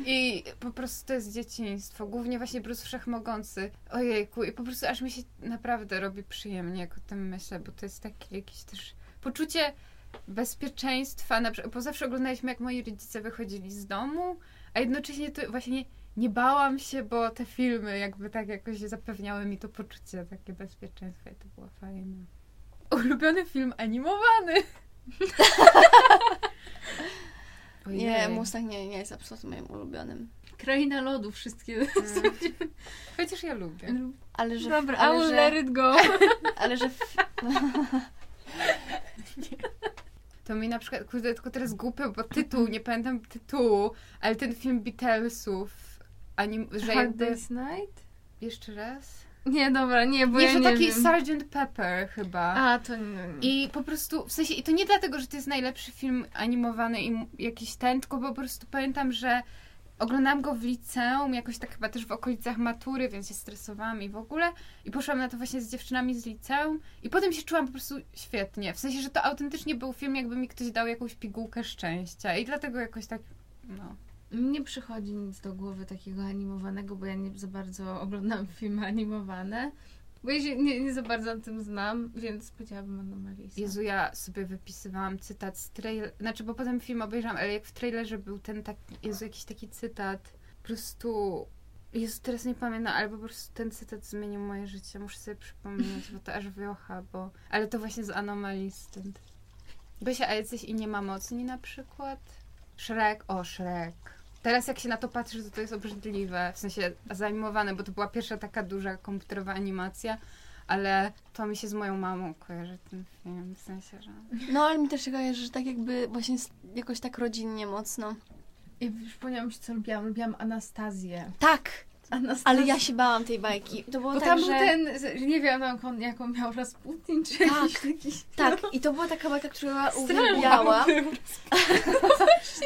Speaker 3: I po prostu to jest dzieciństwo. Głównie właśnie Bruce Wszechmogący. Ojejku. I po prostu aż mi się naprawdę robi przyjemnie, jak o tym myślę, bo to jest takie jakieś też poczucie bezpieczeństwa. Na bo zawsze oglądaliśmy, jak moi rodzice wychodzili z domu, a jednocześnie to właśnie nie bałam się, bo te filmy jakby tak jakoś zapewniały mi to poczucie takie bezpieczeństwa i to było fajne. Ulubiony film animowany.
Speaker 1: Nie, Mustang nie, nie jest absolutnie moim ulubionym.
Speaker 2: Kraina lodu, wszystkie.
Speaker 3: Mm. Chociaż ja lubię.
Speaker 1: Ale że...
Speaker 2: Dobra, I
Speaker 1: ale,
Speaker 2: will
Speaker 1: że,
Speaker 2: let it go.
Speaker 1: ale że...
Speaker 3: to mi na przykład, kurde, tylko teraz głupio, bo tytuł, nie pamiętam tytułu, ale ten film Beatlesów, anim, że jakby...
Speaker 2: Day's Night?
Speaker 3: Jeszcze raz?
Speaker 2: Nie, dobra, nie, bo
Speaker 3: nie,
Speaker 2: ja
Speaker 3: że
Speaker 2: nie
Speaker 3: taki
Speaker 2: wiem.
Speaker 3: Sgt. Pepper chyba.
Speaker 2: A, to nie.
Speaker 3: I po prostu, w sensie, i to nie dlatego, że to jest najlepszy film animowany i jakiś ten, tylko po prostu pamiętam, że oglądałam go w liceum, jakoś tak chyba też w okolicach matury, więc się stresowałam i w ogóle. I poszłam na to właśnie z dziewczynami z liceum i potem się czułam po prostu świetnie. W sensie, że to autentycznie był film, jakby mi ktoś dał jakąś pigułkę szczęścia i dlatego jakoś tak, no.
Speaker 2: Nie przychodzi nic do głowy takiego animowanego, bo ja nie za bardzo oglądam filmy animowane. Bo ja się nie, nie za bardzo na tym znam, więc powiedziałabym Anomalisa.
Speaker 3: Jezu, ja sobie wypisywałam cytat z trailer, znaczy, bo potem film obejrzałam, ale jak w trailerze był ten taki, Jezu, jakiś taki cytat, po prostu, Jezu, teraz nie pamiętam, ale po prostu ten cytat zmienił moje życie, muszę sobie przypomnieć, bo to aż wiocha, bo, ale to właśnie z Anomalii stąd. Gosia, a jacyś inni mamocni na przykład? Shrek, o, Shrek. Teraz jak się na to patrzy, to to jest obrzydliwe, w sensie zaanimowane, bo to była pierwsza taka duża komputerowa animacja, ale to mi się z moją mamą kojarzy ten film, w sensie, że...
Speaker 1: No, ale mi też się kojarzy, że tak jakby właśnie jakoś tak rodzinnie mocno.
Speaker 2: I przypomniałam się, co lubiłam. Lubiłam Anastazję.
Speaker 1: Tak, Ale ja się bałam tej bajki. To było
Speaker 2: Bo
Speaker 1: tak,
Speaker 2: tam
Speaker 1: że...
Speaker 2: był ten, z- nie wiem jaką, jaką miał Rasputin, czy
Speaker 1: Tak,
Speaker 2: jakiś taki...
Speaker 1: Tak, i to była taka bajka, którą ja
Speaker 2: Straszny
Speaker 1: uwielbiałam.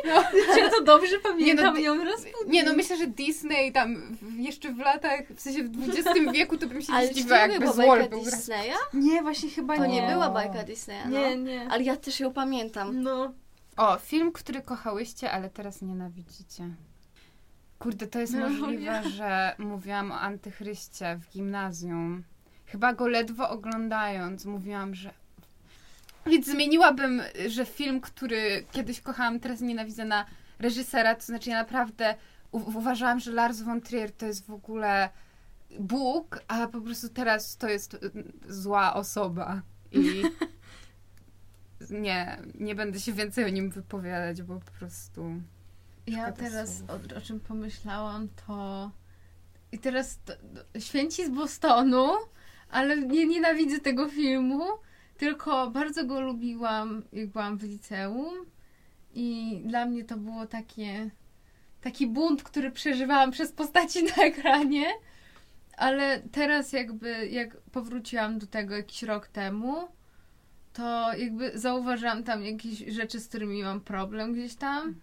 Speaker 2: No, ja to dobrze pamiętam
Speaker 3: Nie, no,
Speaker 2: ją Rasputin.
Speaker 3: Nie, no myślę, że Disney tam jeszcze w latach, w sensie w XX wieku, to bym się
Speaker 1: Ale
Speaker 3: nie zdziwiła,
Speaker 1: to
Speaker 3: jakby
Speaker 1: była
Speaker 3: Złol
Speaker 1: bajka
Speaker 3: był.
Speaker 1: Disneya?
Speaker 2: Nie, właśnie chyba
Speaker 1: To
Speaker 2: nie.
Speaker 1: nie była bajka Disneya, no.
Speaker 2: Nie, nie.
Speaker 1: Ale ja też ją pamiętam.
Speaker 2: No.
Speaker 3: O, film, który kochałyście, ale teraz nienawidzicie. Kurde, to jest
Speaker 2: No,
Speaker 3: możliwe,
Speaker 2: nie.
Speaker 3: że mówiłam o antychryście w gimnazjum. Chyba go ledwo oglądając mówiłam, że... Więc zmieniłabym, że film, który kiedyś kochałam, teraz nienawidzę na reżysera, to znaczy ja naprawdę uważałam, że Lars von Trier to jest w ogóle Bóg, a po prostu teraz to jest y, zła osoba. I nie, nie będę się więcej o nim wypowiadać, bo po prostu...
Speaker 2: Ja teraz o, o czym pomyślałam, to. I teraz to, święci z Bostonu, ale nie nienawidzę tego filmu, tylko bardzo go lubiłam, jak byłam w liceum. I dla mnie to było takie. Taki bunt, który przeżywałam przez postaci na ekranie. Ale teraz, jakby, jak powróciłam do tego jakiś rok temu, to jakby zauważyłam tam jakieś rzeczy, z którymi mam problem gdzieś tam.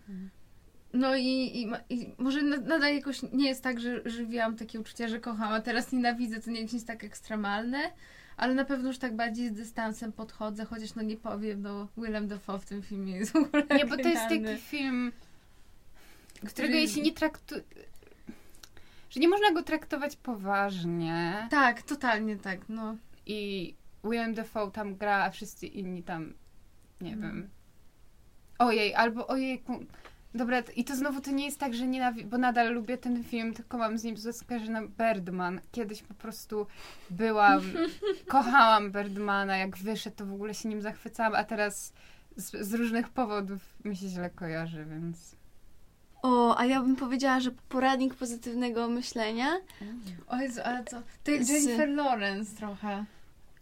Speaker 2: No i, i, i może na- nadal jakoś nie jest tak, że żywiłam takie uczucia, że kocham, a teraz nienawidzę, to nie jest nic tak ekstremalne, ale na pewno już tak bardziej z dystansem podchodzę, chociaż no nie powiem, no Willem Dafoe w tym filmie jest w ogóle
Speaker 3: Nie, bo to jest taki film, którego
Speaker 2: Który-
Speaker 3: jeśli nie traktuje... Że nie można go traktować poważnie
Speaker 2: Tak, totalnie tak, no.
Speaker 3: i William Dafoe tam gra, a wszyscy inni tam, nie
Speaker 2: Mm.
Speaker 3: wiem. Ojej, albo ojejku. Dobra, i to znowu to nie jest tak, że nienawidzę, bo nadal lubię ten film, tylko mam z nim skojarzone Birdman. Kiedyś po prostu byłam, kochałam Birdmana, jak wyszedł, to w ogóle się nim zachwycałam, a teraz z, z różnych powodów mi się źle kojarzy, więc...
Speaker 1: O, a ja bym powiedziała, że poradnik pozytywnego myślenia,
Speaker 2: O Jezu, ale to, to
Speaker 1: Z-
Speaker 2: Jennifer Lawrence trochę.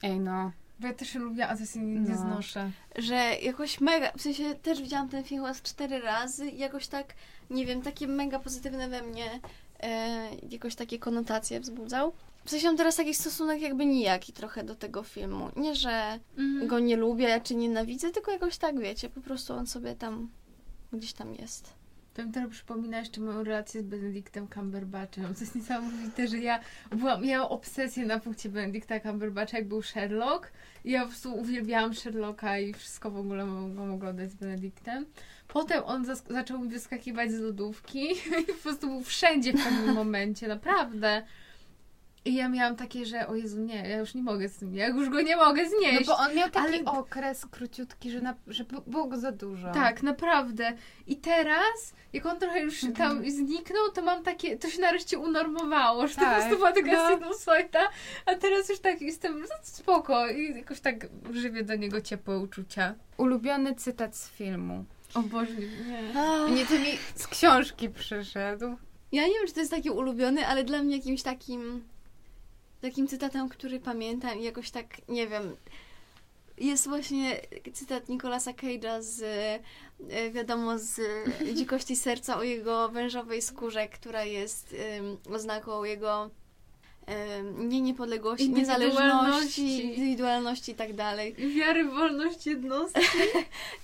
Speaker 3: Ej no,
Speaker 2: Bo ja też lubię, a to się nie,
Speaker 3: No.
Speaker 2: znoszę.
Speaker 1: że jakoś mega, w sensie też widziałam ten film z cztery razy i jakoś tak, nie wiem, takie mega pozytywne we mnie e, jakoś takie konotacje wzbudzał. W sensie mam teraz taki stosunek jakby nijaki trochę do tego filmu. Nie, że
Speaker 2: Mhm.
Speaker 1: go nie lubię czy nienawidzę, tylko jakoś tak, wiecie, po prostu on sobie tam gdzieś tam jest.
Speaker 2: Mi teraz przypomina jeszcze moją relację z Benedictem Cumberbatchem. To jest niesamowite, że ja byłam, miałam obsesję na punkcie Benedicta Cumberbatcha, jak był Sherlock. I ja po prostu uwielbiałam Sherlocka i wszystko w ogóle mogłam oglądać z Benedictem. Potem on zaczął mi wyskakiwać z lodówki i po prostu był wszędzie w pewnym momencie, naprawdę. I ja miałam takie, że o Jezu, nie, ja już nie mogę z tym, ja już go nie mogę
Speaker 3: no
Speaker 2: znieść.
Speaker 3: bo on miał taki
Speaker 2: ale-
Speaker 3: okres króciutki, że, na, że było go za dużo.
Speaker 2: Tak, naprawdę. I teraz, jak on trochę już
Speaker 3: Mhm.
Speaker 2: tam zniknął, to mam takie, to się nareszcie unormowało, że to po
Speaker 3: Tak,
Speaker 2: prostu była taka
Speaker 3: no.
Speaker 2: sinusoida, a teraz już tak jestem no, spoko i jakoś tak żywię do niego ciepłe uczucia.
Speaker 3: Ulubiony cytat z filmu.
Speaker 2: O Boże, nie.
Speaker 3: Nie, to mi z książki przyszedł.
Speaker 1: Ja nie wiem, czy to jest taki ulubiony, ale dla mnie jakimś takim takim cytatem, który pamiętam i jakoś tak, nie wiem, jest właśnie cytat Nicolasa Cage'a z, e, wiadomo, z Dzikości Serca o jego wężowej skórze, która jest oznaką jego nie niepodległości, niezależności,
Speaker 2: Indywidualności.
Speaker 1: i tak dalej.
Speaker 2: Wiary w wolność jednostki.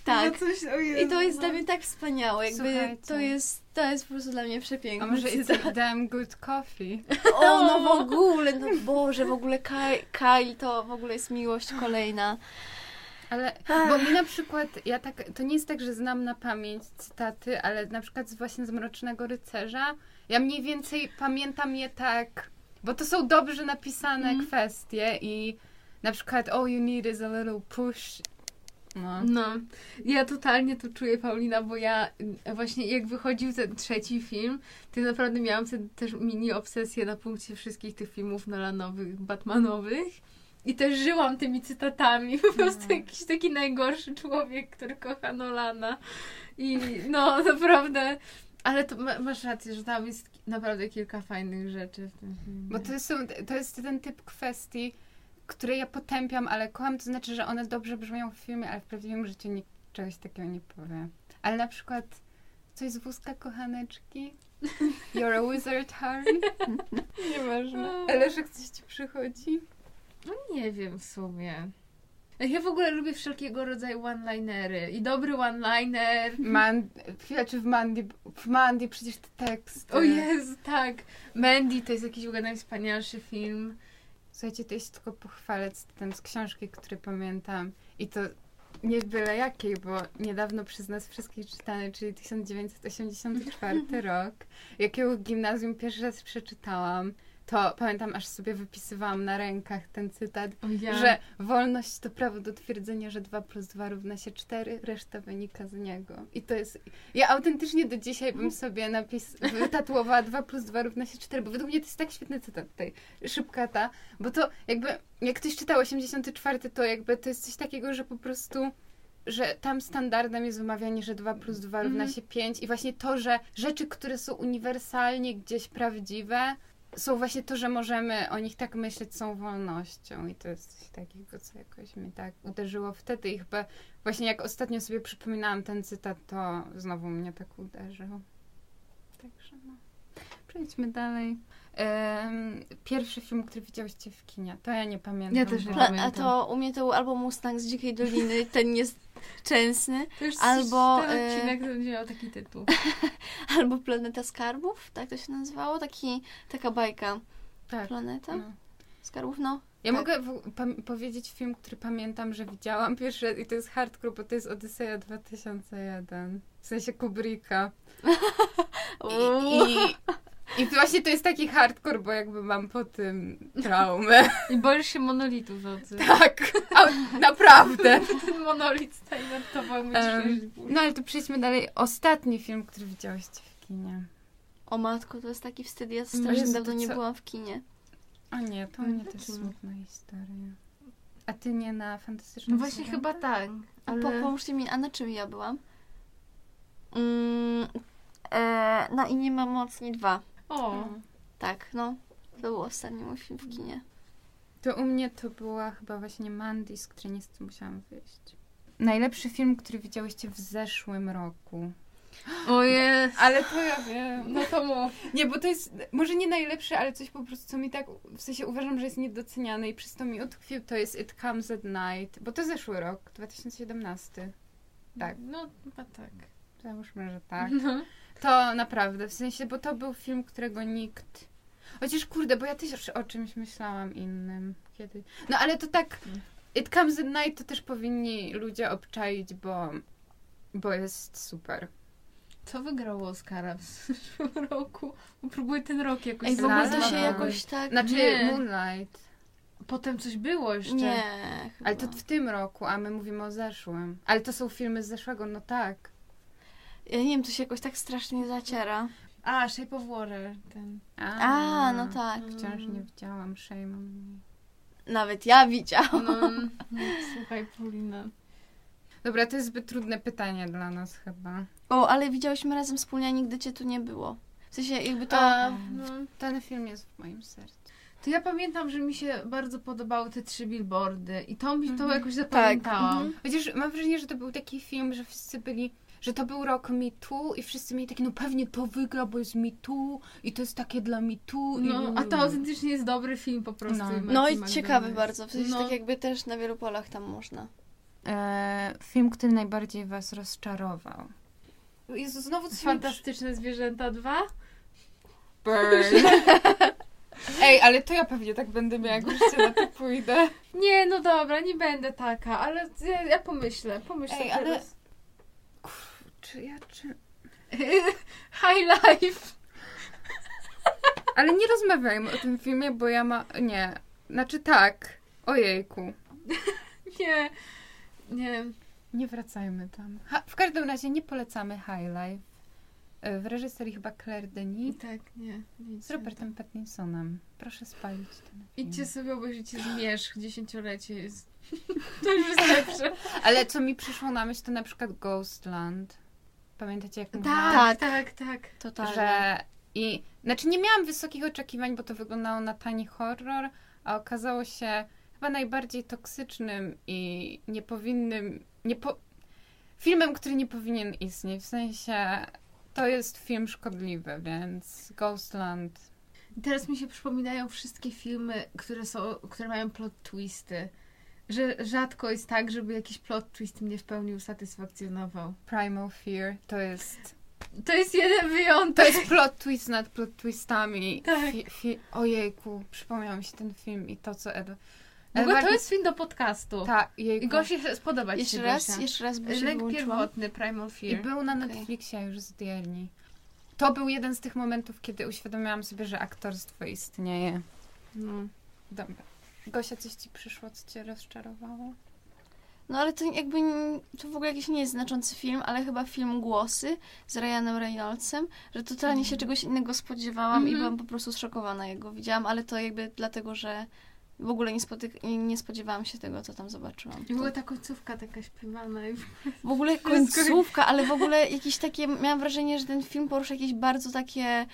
Speaker 1: Tak.
Speaker 2: No coś,
Speaker 1: I to jest
Speaker 2: no.
Speaker 1: dla mnie tak wspaniałe, jakby
Speaker 3: Słuchajcie.
Speaker 1: to jest, to jest po prostu dla mnie przepiękne.
Speaker 3: A może it's a damn good coffee?
Speaker 1: O, no w ogóle, no Boże, w ogóle Kyle, Kyle to w ogóle jest miłość kolejna.
Speaker 3: Ale, bo mi na przykład, ja tak, to nie jest tak, że znam na pamięć cytaty, ale na przykład właśnie z Mrocznego Rycerza, ja mniej więcej pamiętam je tak, bo to są dobrze napisane
Speaker 1: Mhm.
Speaker 3: kwestie i na przykład all you need is a little push. No.
Speaker 2: No, ja totalnie to czuję, Paulina, bo ja y, właśnie jak wychodził ten trzeci film, to naprawdę miałam wtedy też mini obsesję na punkcie wszystkich tych filmów Nolanowych, Batmanowych. I też żyłam tymi cytatami. Po prostu
Speaker 3: Mhm.
Speaker 2: jakiś taki najgorszy człowiek, który kocha Nolana. I no, naprawdę. Ale to ma, masz rację, że tam jest naprawdę kilka fajnych rzeczy w tym filmie.
Speaker 3: Bo to, są, to jest ten typ kwestii, które ja potępiam, ale kocham, to znaczy, że one dobrze brzmią w filmie, ale w prawdziwym życiu nikt czegoś takiego nie powie. Ale na przykład coś z wózka kochaneczki. You're a wizard, Harry. Nieważne. Eleszek, coś ci przychodzi?
Speaker 2: No nie wiem w sumie. Ja w ogóle lubię wszelkiego rodzaju one-linery. I dobry one-liner.
Speaker 3: Man, chwilę, czy w Mandy, w Mandy przecież te teksty.
Speaker 2: O Jezu, tak. Mandy to jest jakiś w ogóle najwspanialszy film.
Speaker 3: Słuchajcie, to jest tylko pochwalę cytatem z książki, który pamiętam. I to nie byle jakiej, bo niedawno przez nas wszystkich czytany, czyli 1984 rok. Jakiego gimnazjum pierwszy raz przeczytałam, to pamiętam, aż sobie wypisywałam na rękach ten cytat,
Speaker 2: ja.
Speaker 3: że wolność to prawo do twierdzenia, że 2 plus 2 równa się 4, reszta wynika z niego. I to jest... Ja autentycznie do dzisiaj bym sobie napis... wytatuowała 2 plus 2 równa się 4, bo według mnie to jest tak świetny cytat tutaj. Szybka ta, bo to jakby, jak ktoś czytał 84, to jakby to jest coś takiego, że po prostu że tam standardem jest wymawianie, że 2 plus 2 równa
Speaker 2: Mhm.
Speaker 3: się 5 i właśnie to, że rzeczy, które są uniwersalnie gdzieś prawdziwe, są właśnie to, że możemy o nich tak myśleć, są wolnością. I to jest coś takiego, co jakoś mnie tak uderzyło wtedy. I chyba właśnie jak ostatnio sobie przypominałam ten cytat, to znowu mnie tak uderzył. Także no. Przejdźmy dalej. Em, pierwszy film, który widziałyście w kinie, to ja nie pamiętam.
Speaker 2: Ja też nie
Speaker 1: Pla- a
Speaker 2: pamiętam.
Speaker 1: to u mnie to był albo Mustang z Dzikiej Doliny, ten
Speaker 2: To już
Speaker 1: albo,
Speaker 2: ten
Speaker 1: e,
Speaker 2: odcinek będzie miał taki tytuł.
Speaker 1: albo Planeta Skarbów, tak to się nazywało, Taki, taka bajka.
Speaker 3: Tak.
Speaker 1: Planeta
Speaker 3: No.
Speaker 1: Skarbów, no.
Speaker 3: Ja
Speaker 1: Tak.
Speaker 3: mogę w, powiedzieć film, który pamiętam, że widziałam pierwszy raz i to jest hardcore, bo to jest Odyseja 2001. W sensie Kubricka. I, i, I właśnie to jest taki hardcore, bo jakby mam po tym traumę.
Speaker 2: I boisz się monolitu w nocy.
Speaker 3: tak, a, naprawdę.
Speaker 2: Ten monolit stoi nad tobą,
Speaker 3: Em, no ale to przejdźmy dalej. Ostatni film, który widziałyście w kinie.
Speaker 1: O matko, to jest taki wstyd, ja
Speaker 2: Jezu,
Speaker 1: strasznie dawno nie byłam w kinie.
Speaker 3: O nie, to
Speaker 2: Mm,
Speaker 3: mnie też smutna historia. A ty nie na fantastycznym
Speaker 2: No właśnie chyba tak.
Speaker 1: A
Speaker 2: Ale...
Speaker 1: po, pomóżcie mi, a na czym ja byłam? Mm, e, na I nie ma mocni dwa.
Speaker 2: O,
Speaker 3: Mm.
Speaker 1: Tak, no. To był ostatni mój film w kinie.
Speaker 3: To u mnie to była chyba właśnie Mandy, z której niestety musiałam wyjść. Najlepszy film, który widziałyście w zeszłym roku.
Speaker 2: o jest.
Speaker 3: Ale to ja wiem.
Speaker 2: No to mów.
Speaker 3: Nie, bo to jest może nie najlepsze, ale coś po prostu, co mi tak, w sensie uważam, że jest niedoceniane i przez to mi utkwił, to jest It Comes at Night, bo to zeszły rok, 2017. Tak.
Speaker 2: No chyba tak.
Speaker 3: Załóżmy, że tak.
Speaker 2: No.
Speaker 3: To naprawdę, w sensie, bo to był film, którego nikt... Chociaż kurde, bo ja też o czymś myślałam innym kiedy. No ale to tak, It Comes at Night to też powinni ludzie obczaić, bo, bo jest super.
Speaker 2: Co wygrało Oscara w zeszłym roku? Bo próbuję ten rok jakoś
Speaker 1: Ej, w ogóle to się jakoś tak...
Speaker 3: Znaczy
Speaker 2: Nie.
Speaker 3: Moonlight.
Speaker 2: Potem coś było jeszcze.
Speaker 1: Nie, chyba.
Speaker 3: Ale to w tym roku, a my mówimy o zeszłym. Ale to są filmy z zeszłego, no tak.
Speaker 1: Ja nie wiem, to się jakoś tak strasznie zaciera.
Speaker 2: A, Shape of Water. Ten.
Speaker 1: A, no tak.
Speaker 3: Wciąż nie widziałam, shame on me.
Speaker 1: Nawet ja widziałam.
Speaker 2: No, no, słuchaj, Paulina.
Speaker 3: Dobra, to jest zbyt trudne pytanie dla nas chyba.
Speaker 1: O, ale widziałyśmy razem wspólnie, a nigdy cię tu nie było. W sensie jakby to...
Speaker 2: A, no.
Speaker 3: Ten film jest w moim sercu.
Speaker 2: to ja pamiętam, że mi się bardzo podobały te trzy billboardy i to mi to
Speaker 3: Mhm.
Speaker 2: jakoś zapamiętałam.
Speaker 1: mhm.
Speaker 3: Chociaż mam wrażenie, że to był taki film, że wszyscy byli, że to był rok Too i wszyscy mieli takie, no pewnie to wygra, bo jest Too i to jest takie dla i-
Speaker 2: No, a to autentycznie jest dobry film po prostu.
Speaker 3: No.
Speaker 2: Matthew
Speaker 1: No i ciekawy bardzo, w sensie
Speaker 2: No.
Speaker 1: tak jakby też na wielu polach tam można.
Speaker 3: E, film, który najbardziej was rozczarował. Jezu, znowu coś mi
Speaker 2: Fantastyczne Zwierzęta 2?
Speaker 3: Burn. Ej, ale to ja pewnie tak będę miała, jak wreszcie na to pójdę.
Speaker 2: Nie, no dobra, nie będę taka, ale ja, ja pomyślę, pomyślę
Speaker 3: Ej, ale-
Speaker 2: teraz.
Speaker 3: Czy ja, czy...
Speaker 2: High Life!
Speaker 3: Ale nie rozmawiajmy o tym filmie, bo ja ma... Nie. Znaczy tak. Ojejku.
Speaker 2: Nie, nie.
Speaker 3: Nie wracajmy tam. Ha, w każdym razie nie polecamy High Life. E, W reżyserii chyba Claire Denis
Speaker 2: tak, nie. nie
Speaker 3: z Robertem Pattinsonem. Proszę spalić ten film.
Speaker 2: Idźcie sobie obejrzyjcie Zmierzch, dziesięciolecie jest. To już jest lepsze.
Speaker 3: Ale co mi przyszło na myśl, to na przykład Ghostland. Pamiętacie jak mówiłam?
Speaker 2: Tak,
Speaker 1: Tak.
Speaker 2: tak, tak.
Speaker 1: Totalnie.
Speaker 3: Że... I... Znaczy nie miałam wysokich oczekiwań, bo to wyglądało na tani horror, a okazało się chyba najbardziej toksycznym i niepowinnym... Niepo... Filmem, który nie powinien istnieć. W sensie... To jest film szkodliwy, więc Ghostland
Speaker 2: I teraz mi się przypominają wszystkie filmy, które są, które mają plot twisty. Że rzadko jest tak, żeby jakiś plot twist mnie w pełni usatysfakcjonował.
Speaker 3: Primal Fear to jest.
Speaker 2: To jest jeden
Speaker 3: To
Speaker 2: wyjątek.
Speaker 3: jest plot twist nad plot twistami.
Speaker 2: Tak.
Speaker 3: Fi, fi, ojejku, przypomniał mi się ten film i to, co Ed.
Speaker 2: W ogóle to
Speaker 3: Edward-
Speaker 2: jest film do podcastu.
Speaker 3: Tak, jejku.
Speaker 2: I Gosi się spodobać
Speaker 1: Jeszcze
Speaker 2: się
Speaker 1: raz,
Speaker 2: Gosia.
Speaker 1: jeszcze raz by się
Speaker 2: Lęk
Speaker 1: wyłączyłam.
Speaker 2: pierwotny, Primal
Speaker 3: I
Speaker 2: Fear.
Speaker 3: był na
Speaker 1: Okej.
Speaker 3: Netflixie już zdjęli. To był jeden z tych momentów, kiedy uświadomiłam sobie, że aktorstwo istnieje.
Speaker 2: No.
Speaker 3: Dobra. Gosia, coś ci przyszło, co cię rozczarowało?
Speaker 1: No ale to jakby to w ogóle jakiś nie jest znaczący film, ale chyba film Głosy z Ryanem Reynoldsem, że totalnie się czegoś innego spodziewałam i
Speaker 2: Mhm.
Speaker 1: byłam po prostu zszokowana jak go widziałam, ale to jakby dlatego, że w ogóle nie, spotyk- nie- spodziewałam się tego, co tam zobaczyłam.
Speaker 2: I była ta końcówka taka śpiewana. I...
Speaker 1: W ogóle końcówka, ale w ogóle jakieś takie, miałam wrażenie, że ten film porusza jakieś bardzo takie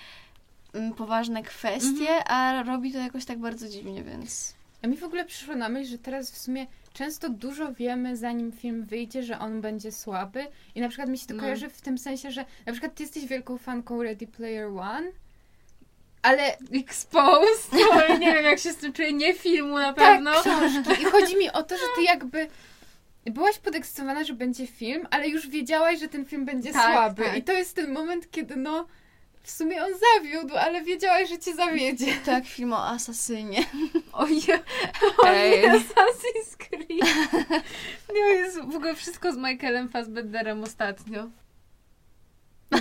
Speaker 1: mm, poważne kwestie, a robi to jakoś tak bardzo dziwnie, więc...
Speaker 3: A mi w ogóle przyszło na myśl, że teraz w sumie często dużo wiemy, zanim film wyjdzie, że on będzie słaby. I na przykład mi się to
Speaker 2: No.
Speaker 3: kojarzy w tym sensie, że na przykład ty jesteś wielką fanką Ready Player One, ale
Speaker 2: Exposed. To nie wiem, jak się z tym czuję. Nie filmu na
Speaker 3: tak,
Speaker 2: pewno.
Speaker 3: książki. I chodzi mi o to, że ty jakby byłaś podekscytowana, że będzie film, ale już wiedziałaś, że ten film będzie
Speaker 2: Tak,
Speaker 3: słaby.
Speaker 2: tak.
Speaker 3: I to jest ten moment, kiedy no w sumie on zawiódł, ale wiedziałaś, że cię zawiedzie.
Speaker 1: To jak film o asasynie.
Speaker 2: Oj,
Speaker 3: Ej.
Speaker 2: Assassin's Creed. Nie, jest w ogóle wszystko z Michaelem Fassbenderem ostatnio.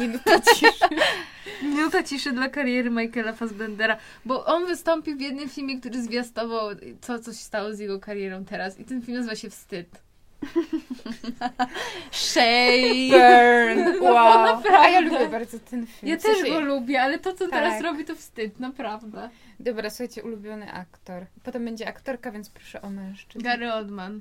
Speaker 3: Minuta ciszy.
Speaker 2: Minuta ciszy dla kariery Michaela Fassbendera, bo on wystąpił w jednym filmie, który zwiastował co, co się stało z jego karierą teraz i ten film nazywa się Wstyd.
Speaker 1: Shade!
Speaker 3: Burn!
Speaker 2: No,
Speaker 3: Wow.
Speaker 2: naprawdę.
Speaker 3: A ja lubię bardzo ten film.
Speaker 2: Ja też go lubię, ale to, co
Speaker 3: Tak.
Speaker 2: teraz robi, to wstyd, naprawdę.
Speaker 3: Dobra, słuchajcie, ulubiony aktor. Potem będzie aktorka, więc proszę o mężczyzn.
Speaker 2: Gary Oldman.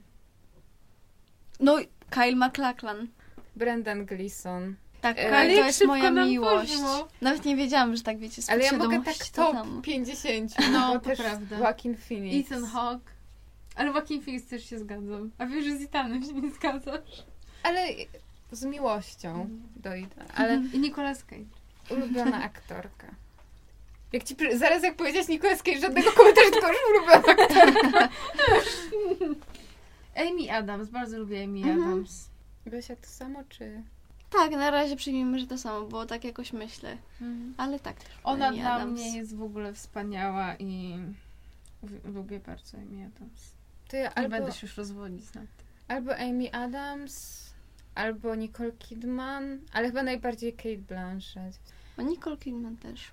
Speaker 1: No, Kyle MacLachlan.
Speaker 3: Brendan Gleeson.
Speaker 1: Tak,
Speaker 3: E,
Speaker 1: Kyle to jest
Speaker 2: szybko
Speaker 1: moja miłość.
Speaker 2: poszło.
Speaker 1: Nawet nie wiedziałam, że tak wiecie,
Speaker 3: Ale ja mogę tak top
Speaker 1: to tam.
Speaker 3: 50.
Speaker 2: No, to prawda.
Speaker 3: Joaquin Phoenix.
Speaker 2: Ethan Hawke. Ale Joaquin Phoenix też się zgadzam. A wiesz, że z Ethanem się nie zgadzasz.
Speaker 3: Ale z miłością dojdę. Ale
Speaker 2: I Nicolas Cage.
Speaker 3: ulubiona aktorka. Jak ci, zaraz jak powiedziałeś Nicolas Cage, żadnego komentarza, tylko już ulubiona aktorka.
Speaker 2: Amy Adams, bardzo lubię Amy
Speaker 1: Mhm.
Speaker 2: Adams.
Speaker 3: Gosia, to samo, czy...
Speaker 1: Tak, na razie przyjmijmy, że to samo, bo tak jakoś myślę. Ale tak też.
Speaker 2: Ona
Speaker 1: Amy
Speaker 2: dla
Speaker 1: Adams.
Speaker 2: mnie jest w ogóle wspaniała i lubię bardzo Amy Adams.
Speaker 3: To ja
Speaker 2: Nie
Speaker 3: albo,
Speaker 2: będę się już rozwodzić nad tym.
Speaker 3: albo Amy Adams, albo Nicole Kidman, ale chyba najbardziej Kate Blanchett.
Speaker 1: O Nicole Kidman też.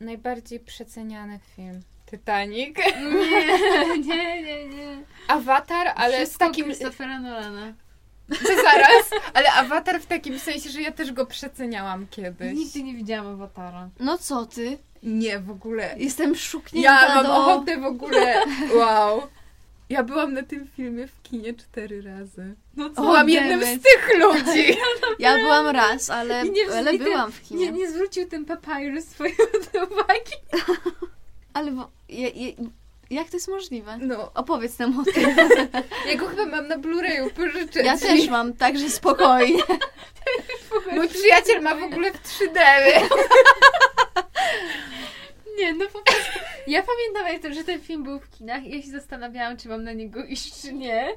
Speaker 3: Najbardziej przeceniany film. Titanic.
Speaker 2: Nie, nie, nie, nie.
Speaker 3: Avatar, ale
Speaker 2: Wszystko
Speaker 3: z takim...
Speaker 2: Christophera Nolana.
Speaker 3: To zaraz, ale Avatar w takim sensie, że ja też go przeceniałam kiedyś.
Speaker 2: Nigdy nie widziałam Awatara.
Speaker 1: No co ty?
Speaker 3: Nie, w ogóle.
Speaker 1: Jestem szuknięta
Speaker 3: Ja mam
Speaker 1: do...
Speaker 3: ochotę w ogóle. Wow. Ja byłam na tym filmie w kinie cztery razy.
Speaker 2: No
Speaker 1: O,
Speaker 3: Byłam jednym z tych ludzi.
Speaker 1: Ja byłam raz, ale,
Speaker 2: nie
Speaker 1: ale byłam w kinie.
Speaker 2: Nie, nie zwrócił ten papyrus swojej uwagi.
Speaker 1: Ale bo, je, je, jak to jest możliwe?
Speaker 3: No,
Speaker 1: Opowiedz nam o tym.
Speaker 3: ja go chyba mam na Blu-rayu, pożyczę
Speaker 1: Ja
Speaker 3: ci.
Speaker 1: też mam, także spokojnie.
Speaker 3: Mój przyjaciel ma w ogóle w 3D.
Speaker 2: Nie, no po prostu. Ja pamiętam, jak to, że ten film był w kinach i ja się zastanawiałam, czy mam na niego iść, czy nie.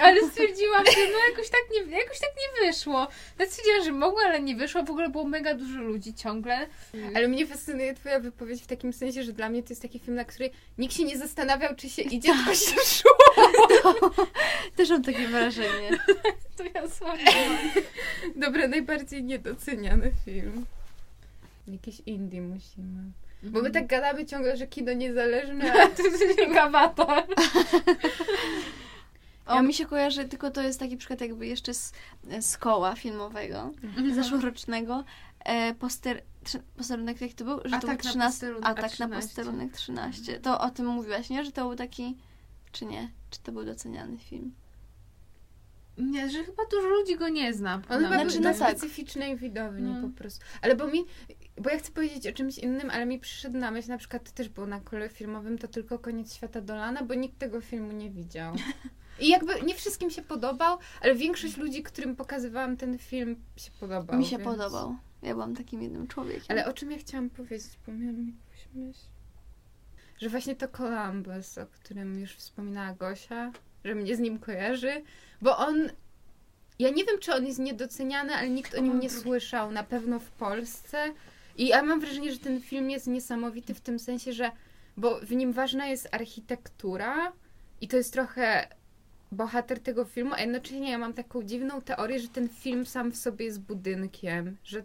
Speaker 2: Ale stwierdziłam, że no jakoś tak nie, jakoś tak nie wyszło. Ja stwierdziłam, że mogła, ale nie wyszło. W ogóle było mega dużo ludzi ciągle.
Speaker 3: Ale mnie fascynuje twoja wypowiedź w takim sensie, że dla mnie to jest taki film, na który nikt się nie zastanawiał, czy się idzie, tylko się szło.
Speaker 1: Też mam takie wrażenie.
Speaker 2: To ja słabo.
Speaker 3: Dobra, najbardziej niedoceniany film. Jakiś indie musimy. Bo my tak gadamy ciągle, że kino niezależne, a
Speaker 2: To jest jak awatar.
Speaker 1: O, mi się kojarzy, tylko to jest taki przykład jakby jeszcze z, z koła filmowego, zeszłorocznego. E, poster, posterunek jak to był? Że to
Speaker 2: Atak
Speaker 1: był
Speaker 2: na
Speaker 1: 13,
Speaker 2: posterunek
Speaker 1: atak na
Speaker 2: 13.
Speaker 1: posterunek 13. To o tym mówiłaś, nie? Że to był taki, czy nie? Czy to był doceniany film?
Speaker 2: Nie, że chyba dużo ludzi go nie zna.
Speaker 3: On
Speaker 2: Nawet.
Speaker 3: chyba
Speaker 1: Znaczy,
Speaker 3: był
Speaker 1: no
Speaker 3: na
Speaker 1: tak.
Speaker 3: specyficznej widowni
Speaker 2: No.
Speaker 3: po prostu. Ale bo mi, bo ja chcę powiedzieć o czymś innym, ale mi przyszedł na myśl, na przykład to też było na kole filmowym, to tylko Koniec Świata Dolana, bo nikt tego filmu nie widział. I jakby nie wszystkim się podobał, ale większość ludzi, którym pokazywałam ten film, się podobał.
Speaker 1: Mi się
Speaker 3: więc...
Speaker 1: podobał. Ja byłam takim jednym człowiekiem.
Speaker 3: Ale o czym ja chciałam powiedzieć, bo miałam jakąś myśl. Że właśnie to Columbus, o którym już wspominała Gosia, że mnie z nim kojarzy, bo on. Ja nie wiem, czy on jest niedoceniany, ale nikt o nim nie słyszał, na pewno w Polsce. I ja mam wrażenie, że ten film jest niesamowity w tym sensie, że. Bo w nim ważna jest architektura i to jest trochę bohater tego filmu, a jednocześnie ja mam taką dziwną teorię, że ten film sam w sobie jest budynkiem, że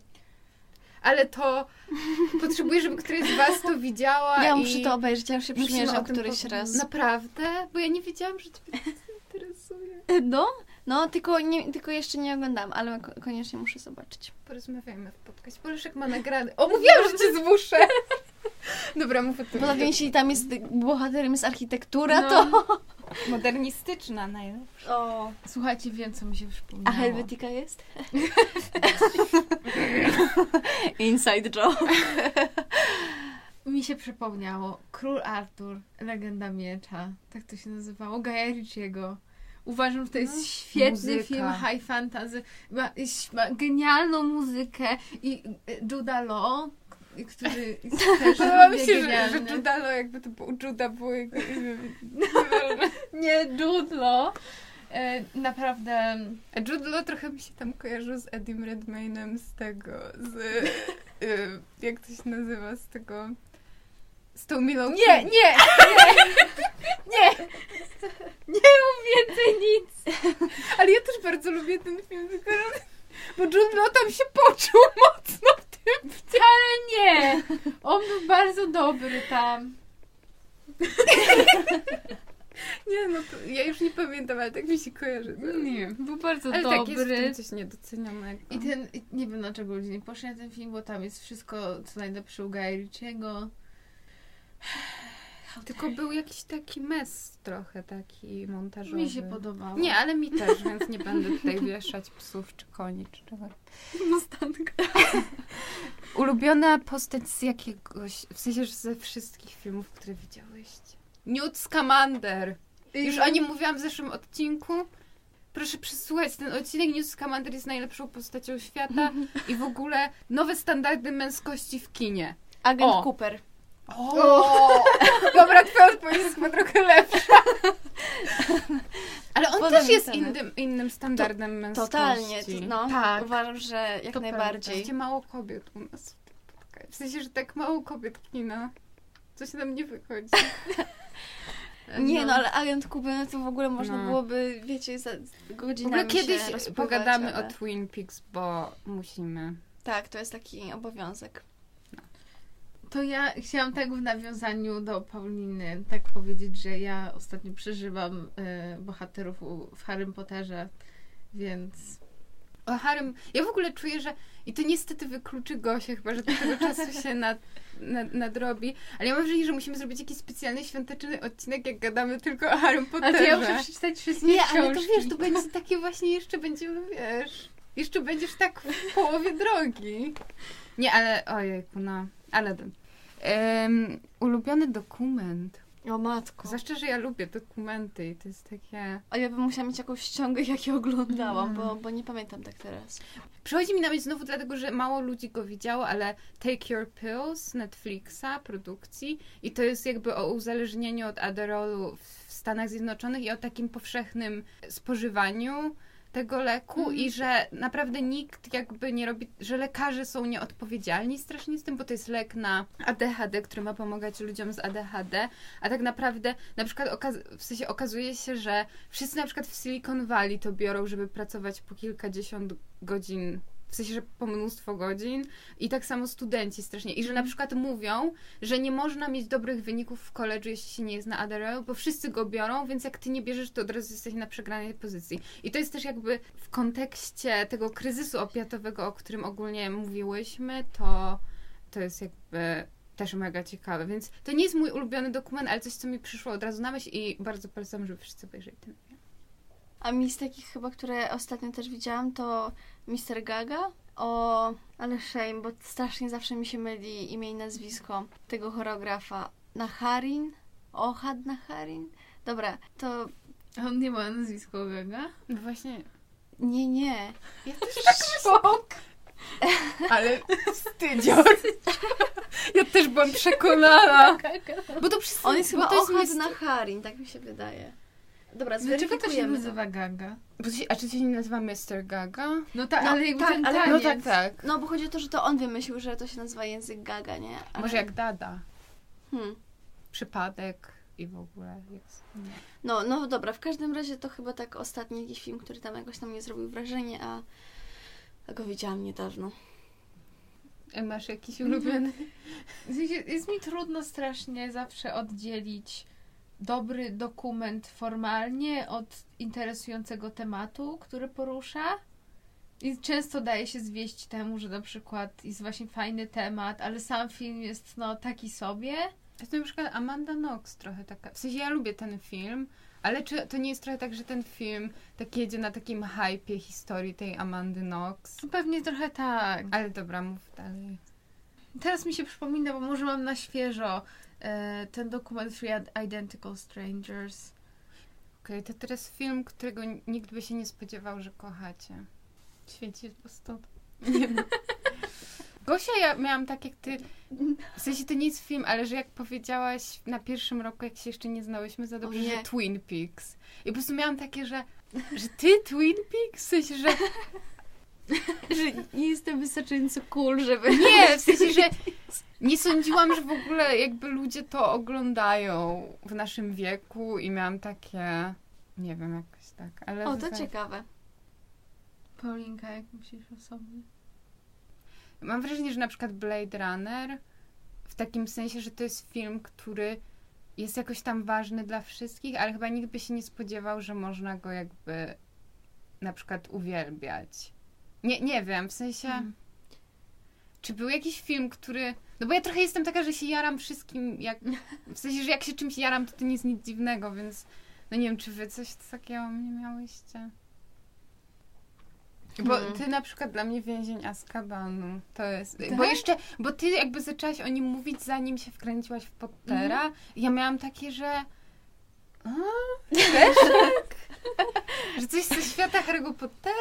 Speaker 3: ale to potrzebuję, żeby któraś z was to widziała
Speaker 1: ja
Speaker 3: i
Speaker 1: muszę to obejrzeć, ja już się przymierzam któryś raz.
Speaker 3: Naprawdę? Bo ja nie wiedziałam, że ciebie to interesuje.
Speaker 1: No, no tylko, nie, tylko jeszcze nie oglądam, ale ko- koniecznie muszę zobaczyć.
Speaker 3: Porozmawiajmy w podcaście. Poleszek ma nagrany. O, mówiłam, że cię zmuszę! Dobra, mów o tym.
Speaker 1: Poza tym, jeśli tam jest bohaterem jest architektura,
Speaker 2: No.
Speaker 1: to...
Speaker 3: Modernistyczna najlepsza.
Speaker 1: O.
Speaker 2: Słuchajcie, wiem, co mi się przypomniało.
Speaker 1: A Helvetica jest? Inside joke.
Speaker 2: Mi się przypomniało. Król Artur, Legenda Miecza. Tak to się nazywało. Gaja Ricciego. Uważam, że to jest
Speaker 3: No.
Speaker 2: świetny
Speaker 3: Muzyka.
Speaker 2: film high fantasy. Ma, ma genialną muzykę i e, Juda Law, który też
Speaker 3: Podoba mi się, że, że Judalo, jakby to był Juda, było imię.
Speaker 2: Nie, Jude Law. E, naprawdę...
Speaker 3: Jude Law trochę mi się tam kojarzył z Edim Redmaynem z tego, z... y, jak to się nazywa, z tego... Z tą Milą
Speaker 2: Nie, nie, nie, nie. Nie mów więcej nic.
Speaker 3: Ale ja też bardzo lubię ten film, tylko bo Jude Law tam się poczuł mocno w tym.
Speaker 2: Wcale nie. On był bardzo dobry tam.
Speaker 3: Nie, no to ja już nie pamiętam, ale tak mi się kojarzy.
Speaker 2: Nie, był bardzo
Speaker 3: Ale tak, jest w
Speaker 2: dobry.
Speaker 3: tym coś niedocenionego.
Speaker 2: I ten, nie wiem dlaczego ludzie nie poszli na ten film, bo tam jest wszystko, co najlepsze u Gaja Ricciego.
Speaker 3: Tylko był jakiś taki mes trochę taki montażowy.
Speaker 2: Mi się podobało.
Speaker 3: Nie, ale mi też, więc nie będę tutaj wieszać psów czy koni czy czegoś.
Speaker 2: Mustanka.
Speaker 3: Ulubiona postać z jakiegoś, w sensie, że ze wszystkich filmów, które widziałyście. Newt Scamander. Już o nim mówiłam w zeszłym odcinku. Proszę przesłuchać ten odcinek. Newt Scamander jest najlepszą postacią świata i w ogóle nowe standardy męskości w kinie.
Speaker 1: Agent
Speaker 3: O.
Speaker 1: Cooper.
Speaker 3: O! Dobra, twoja odpowiedź jest chyba trochę lepsza. Ale on
Speaker 1: Podam
Speaker 3: też jest innym, innym standardem męskości.
Speaker 1: Totalnie, to- no.
Speaker 2: Tak.
Speaker 1: Uważam, że jak
Speaker 2: To
Speaker 1: najbardziej.
Speaker 3: Wreszcie mało kobiet u nas w. W sensie, że tak mało kobiet kina. Coś nam nie wychodzi.
Speaker 1: Nie, no ale agent Cooper, no to w ogóle można
Speaker 3: No.
Speaker 1: byłoby, wiecie, za
Speaker 3: W
Speaker 1: godzinami
Speaker 3: ogóle kiedyś
Speaker 1: się
Speaker 3: pogadamy
Speaker 1: ale...
Speaker 3: o Twin Peaks, bo musimy.
Speaker 1: Tak, to jest taki obowiązek.
Speaker 2: To ja chciałam tak w nawiązaniu do Pauliny tak powiedzieć, że ja ostatnio przeżywam e, bohaterów u, w Harrym Potterze, więc
Speaker 3: O Harrym. Ja w ogóle czuję, że. I to niestety wykluczy Gosię, chyba że do tego czasu się nad, nad, nadrobi. Ale ja mam wrażenie, że musimy zrobić jakiś specjalny świąteczny odcinek, jak gadamy tylko o Harrym Potterze.
Speaker 2: to ja muszę przeczytać wszystkie
Speaker 3: Nie,
Speaker 2: książki.
Speaker 3: ale to wiesz, to będzie takie właśnie jeszcze będziemy, wiesz, jeszcze będziesz tak w połowie drogi. Nie, ale ojejku, no, ale... Em, ulubiony dokument.
Speaker 1: O matko.
Speaker 3: Zwłaszcza, że ja lubię dokumenty i to jest takie...
Speaker 1: A ja bym musiała mieć jakąś ściągę, jak je oglądałam, bo, bo nie pamiętam tak teraz.
Speaker 3: Przychodzi mi na myśl znowu dlatego, że mało ludzi go widziało, ale Take Your Pills Netflixa, produkcji i to jest jakby o uzależnieniu od Adderallu w Stanach Zjednoczonych i o takim powszechnym spożywaniu tego leku
Speaker 1: Mhm.
Speaker 3: i że naprawdę nikt jakby nie robi, że lekarze są nieodpowiedzialni strasznie z tym, bo to jest lek na ADHD, który ma pomagać ludziom z ADHD, a tak naprawdę na przykład w sensie okazuje się, że wszyscy na przykład w Silicon Valley to biorą, żeby pracować po kilkadziesiąt godzin, w sensie, że po mnóstwo godzin i tak samo studenci strasznie. I że na przykład mówią, że nie można mieć dobrych wyników w koledżu, jeśli się nie jest na Adderall, bo wszyscy go biorą, więc jak ty nie bierzesz, to od razu jesteś na przegranej pozycji. I to jest też jakby w kontekście tego kryzysu opiatowego, o którym ogólnie mówiłyśmy, to, to jest jakby też mega ciekawe. Więc to nie jest mój ulubiony dokument, ale coś, co mi przyszło od razu na myśl i bardzo polecam, żeby wszyscy obejrzeli ten.
Speaker 1: A mi z takich chyba, które ostatnio też widziałam, to Mr. Gaga. O, ale shame, bo strasznie zawsze mi się myli imię i nazwisko tego choreografa. Naharin? Ohad Naharin? Dobra, to
Speaker 2: A on nie ma nazwiska Gaga?
Speaker 3: No właśnie,
Speaker 1: nie, nie.
Speaker 3: ja też szok. Ale wstydzior. Ja też byłam przekonana. Bo to wszyscy,
Speaker 1: On jest
Speaker 3: bo
Speaker 1: chyba
Speaker 3: to jest
Speaker 1: Ohad. Naharin, tak mi się wydaje. Dobra,
Speaker 2: Dlaczego to się
Speaker 1: zweryfikujemy.
Speaker 2: nazywa Gaga?
Speaker 3: Bo się, a czy to się nie nazywa Mr. Gaga?
Speaker 2: No tak,
Speaker 1: No,
Speaker 2: ale jakby
Speaker 1: tak,
Speaker 2: ten
Speaker 1: ale-
Speaker 2: taniec.
Speaker 3: No tak, tak.
Speaker 1: No, bo chodzi o to, że to on wymyślił, że to się nazywa język Gaga, nie? Ale-
Speaker 3: Może jak Dada.
Speaker 1: Hmm.
Speaker 3: Przypadek i w ogóle jest.
Speaker 1: No, no dobra, w każdym razie to chyba tak ostatni jakiś film, który tam jakoś na mnie zrobił wrażenie, a, a go widziałam niedawno.
Speaker 3: A Masz jakiś ulubiony?
Speaker 2: W sensie Jest mi trudno strasznie zawsze oddzielić dobry dokument formalnie od interesującego tematu, który porusza. I często daje się zwieść temu, że na przykład jest właśnie fajny temat, ale sam film jest no taki sobie.
Speaker 3: To na przykład Amanda Knox trochę taka. W sensie ja lubię ten film, ale czy to nie jest trochę tak, że ten film tak jedzie na takim hypie historii tej Amandy Knox?
Speaker 2: Pewnie trochę tak.
Speaker 3: Ale dobra, mów dalej.
Speaker 2: Teraz mi się przypomina, bo może mam na świeżo ten dokument Three Identical Strangers.
Speaker 3: Okej, to teraz film, którego nikt by się nie spodziewał, że kochacie. Świeci po prostu. Nie no. Gosia, ja miałam tak jak ty, w sensie to nie jest film, ale że jak powiedziałaś na pierwszym roku, jak się jeszcze nie znałyśmy za dobrze, że Twin Peaks. I po prostu miałam takie, że, że ty Twin Peaks? W sensie, że
Speaker 1: Że nie jestem wystarczająco cool, żeby...
Speaker 3: nie, w sensie, że nie sądziłam, że w ogóle jakby ludzie to oglądają w naszym wieku i miałam takie, nie wiem, jakoś tak, ale...
Speaker 1: O, to
Speaker 3: za-
Speaker 1: ciekawe.
Speaker 2: Paulinka, jak myślisz o sobie?
Speaker 3: Mam wrażenie, że na przykład Blade Runner w takim sensie, że to jest film, który jest jakoś tam ważny dla wszystkich, ale chyba nikt by się nie spodziewał, że można go jakby na przykład uwielbiać. Nie, nie wiem, w sensie...
Speaker 2: Mhm.
Speaker 3: Czy był jakiś film, który... No bo ja trochę jestem taka, że się jaram wszystkim, jak... W sensie, że jak się czymś jaram, to to nie jest nic dziwnego, więc... No nie wiem, czy wy coś takiego nie miałyście? Bo
Speaker 1: Hmm.
Speaker 3: ty na przykład dla mnie więzień Azkabanu to jest.
Speaker 2: Tak?
Speaker 3: Bo jeszcze, bo ty jakby zaczęłaś o nim mówić, zanim się wkręciłaś w Pottera. I ja miałam takie, że. A, też tak? że coś ze świata Harry'ego Pottera?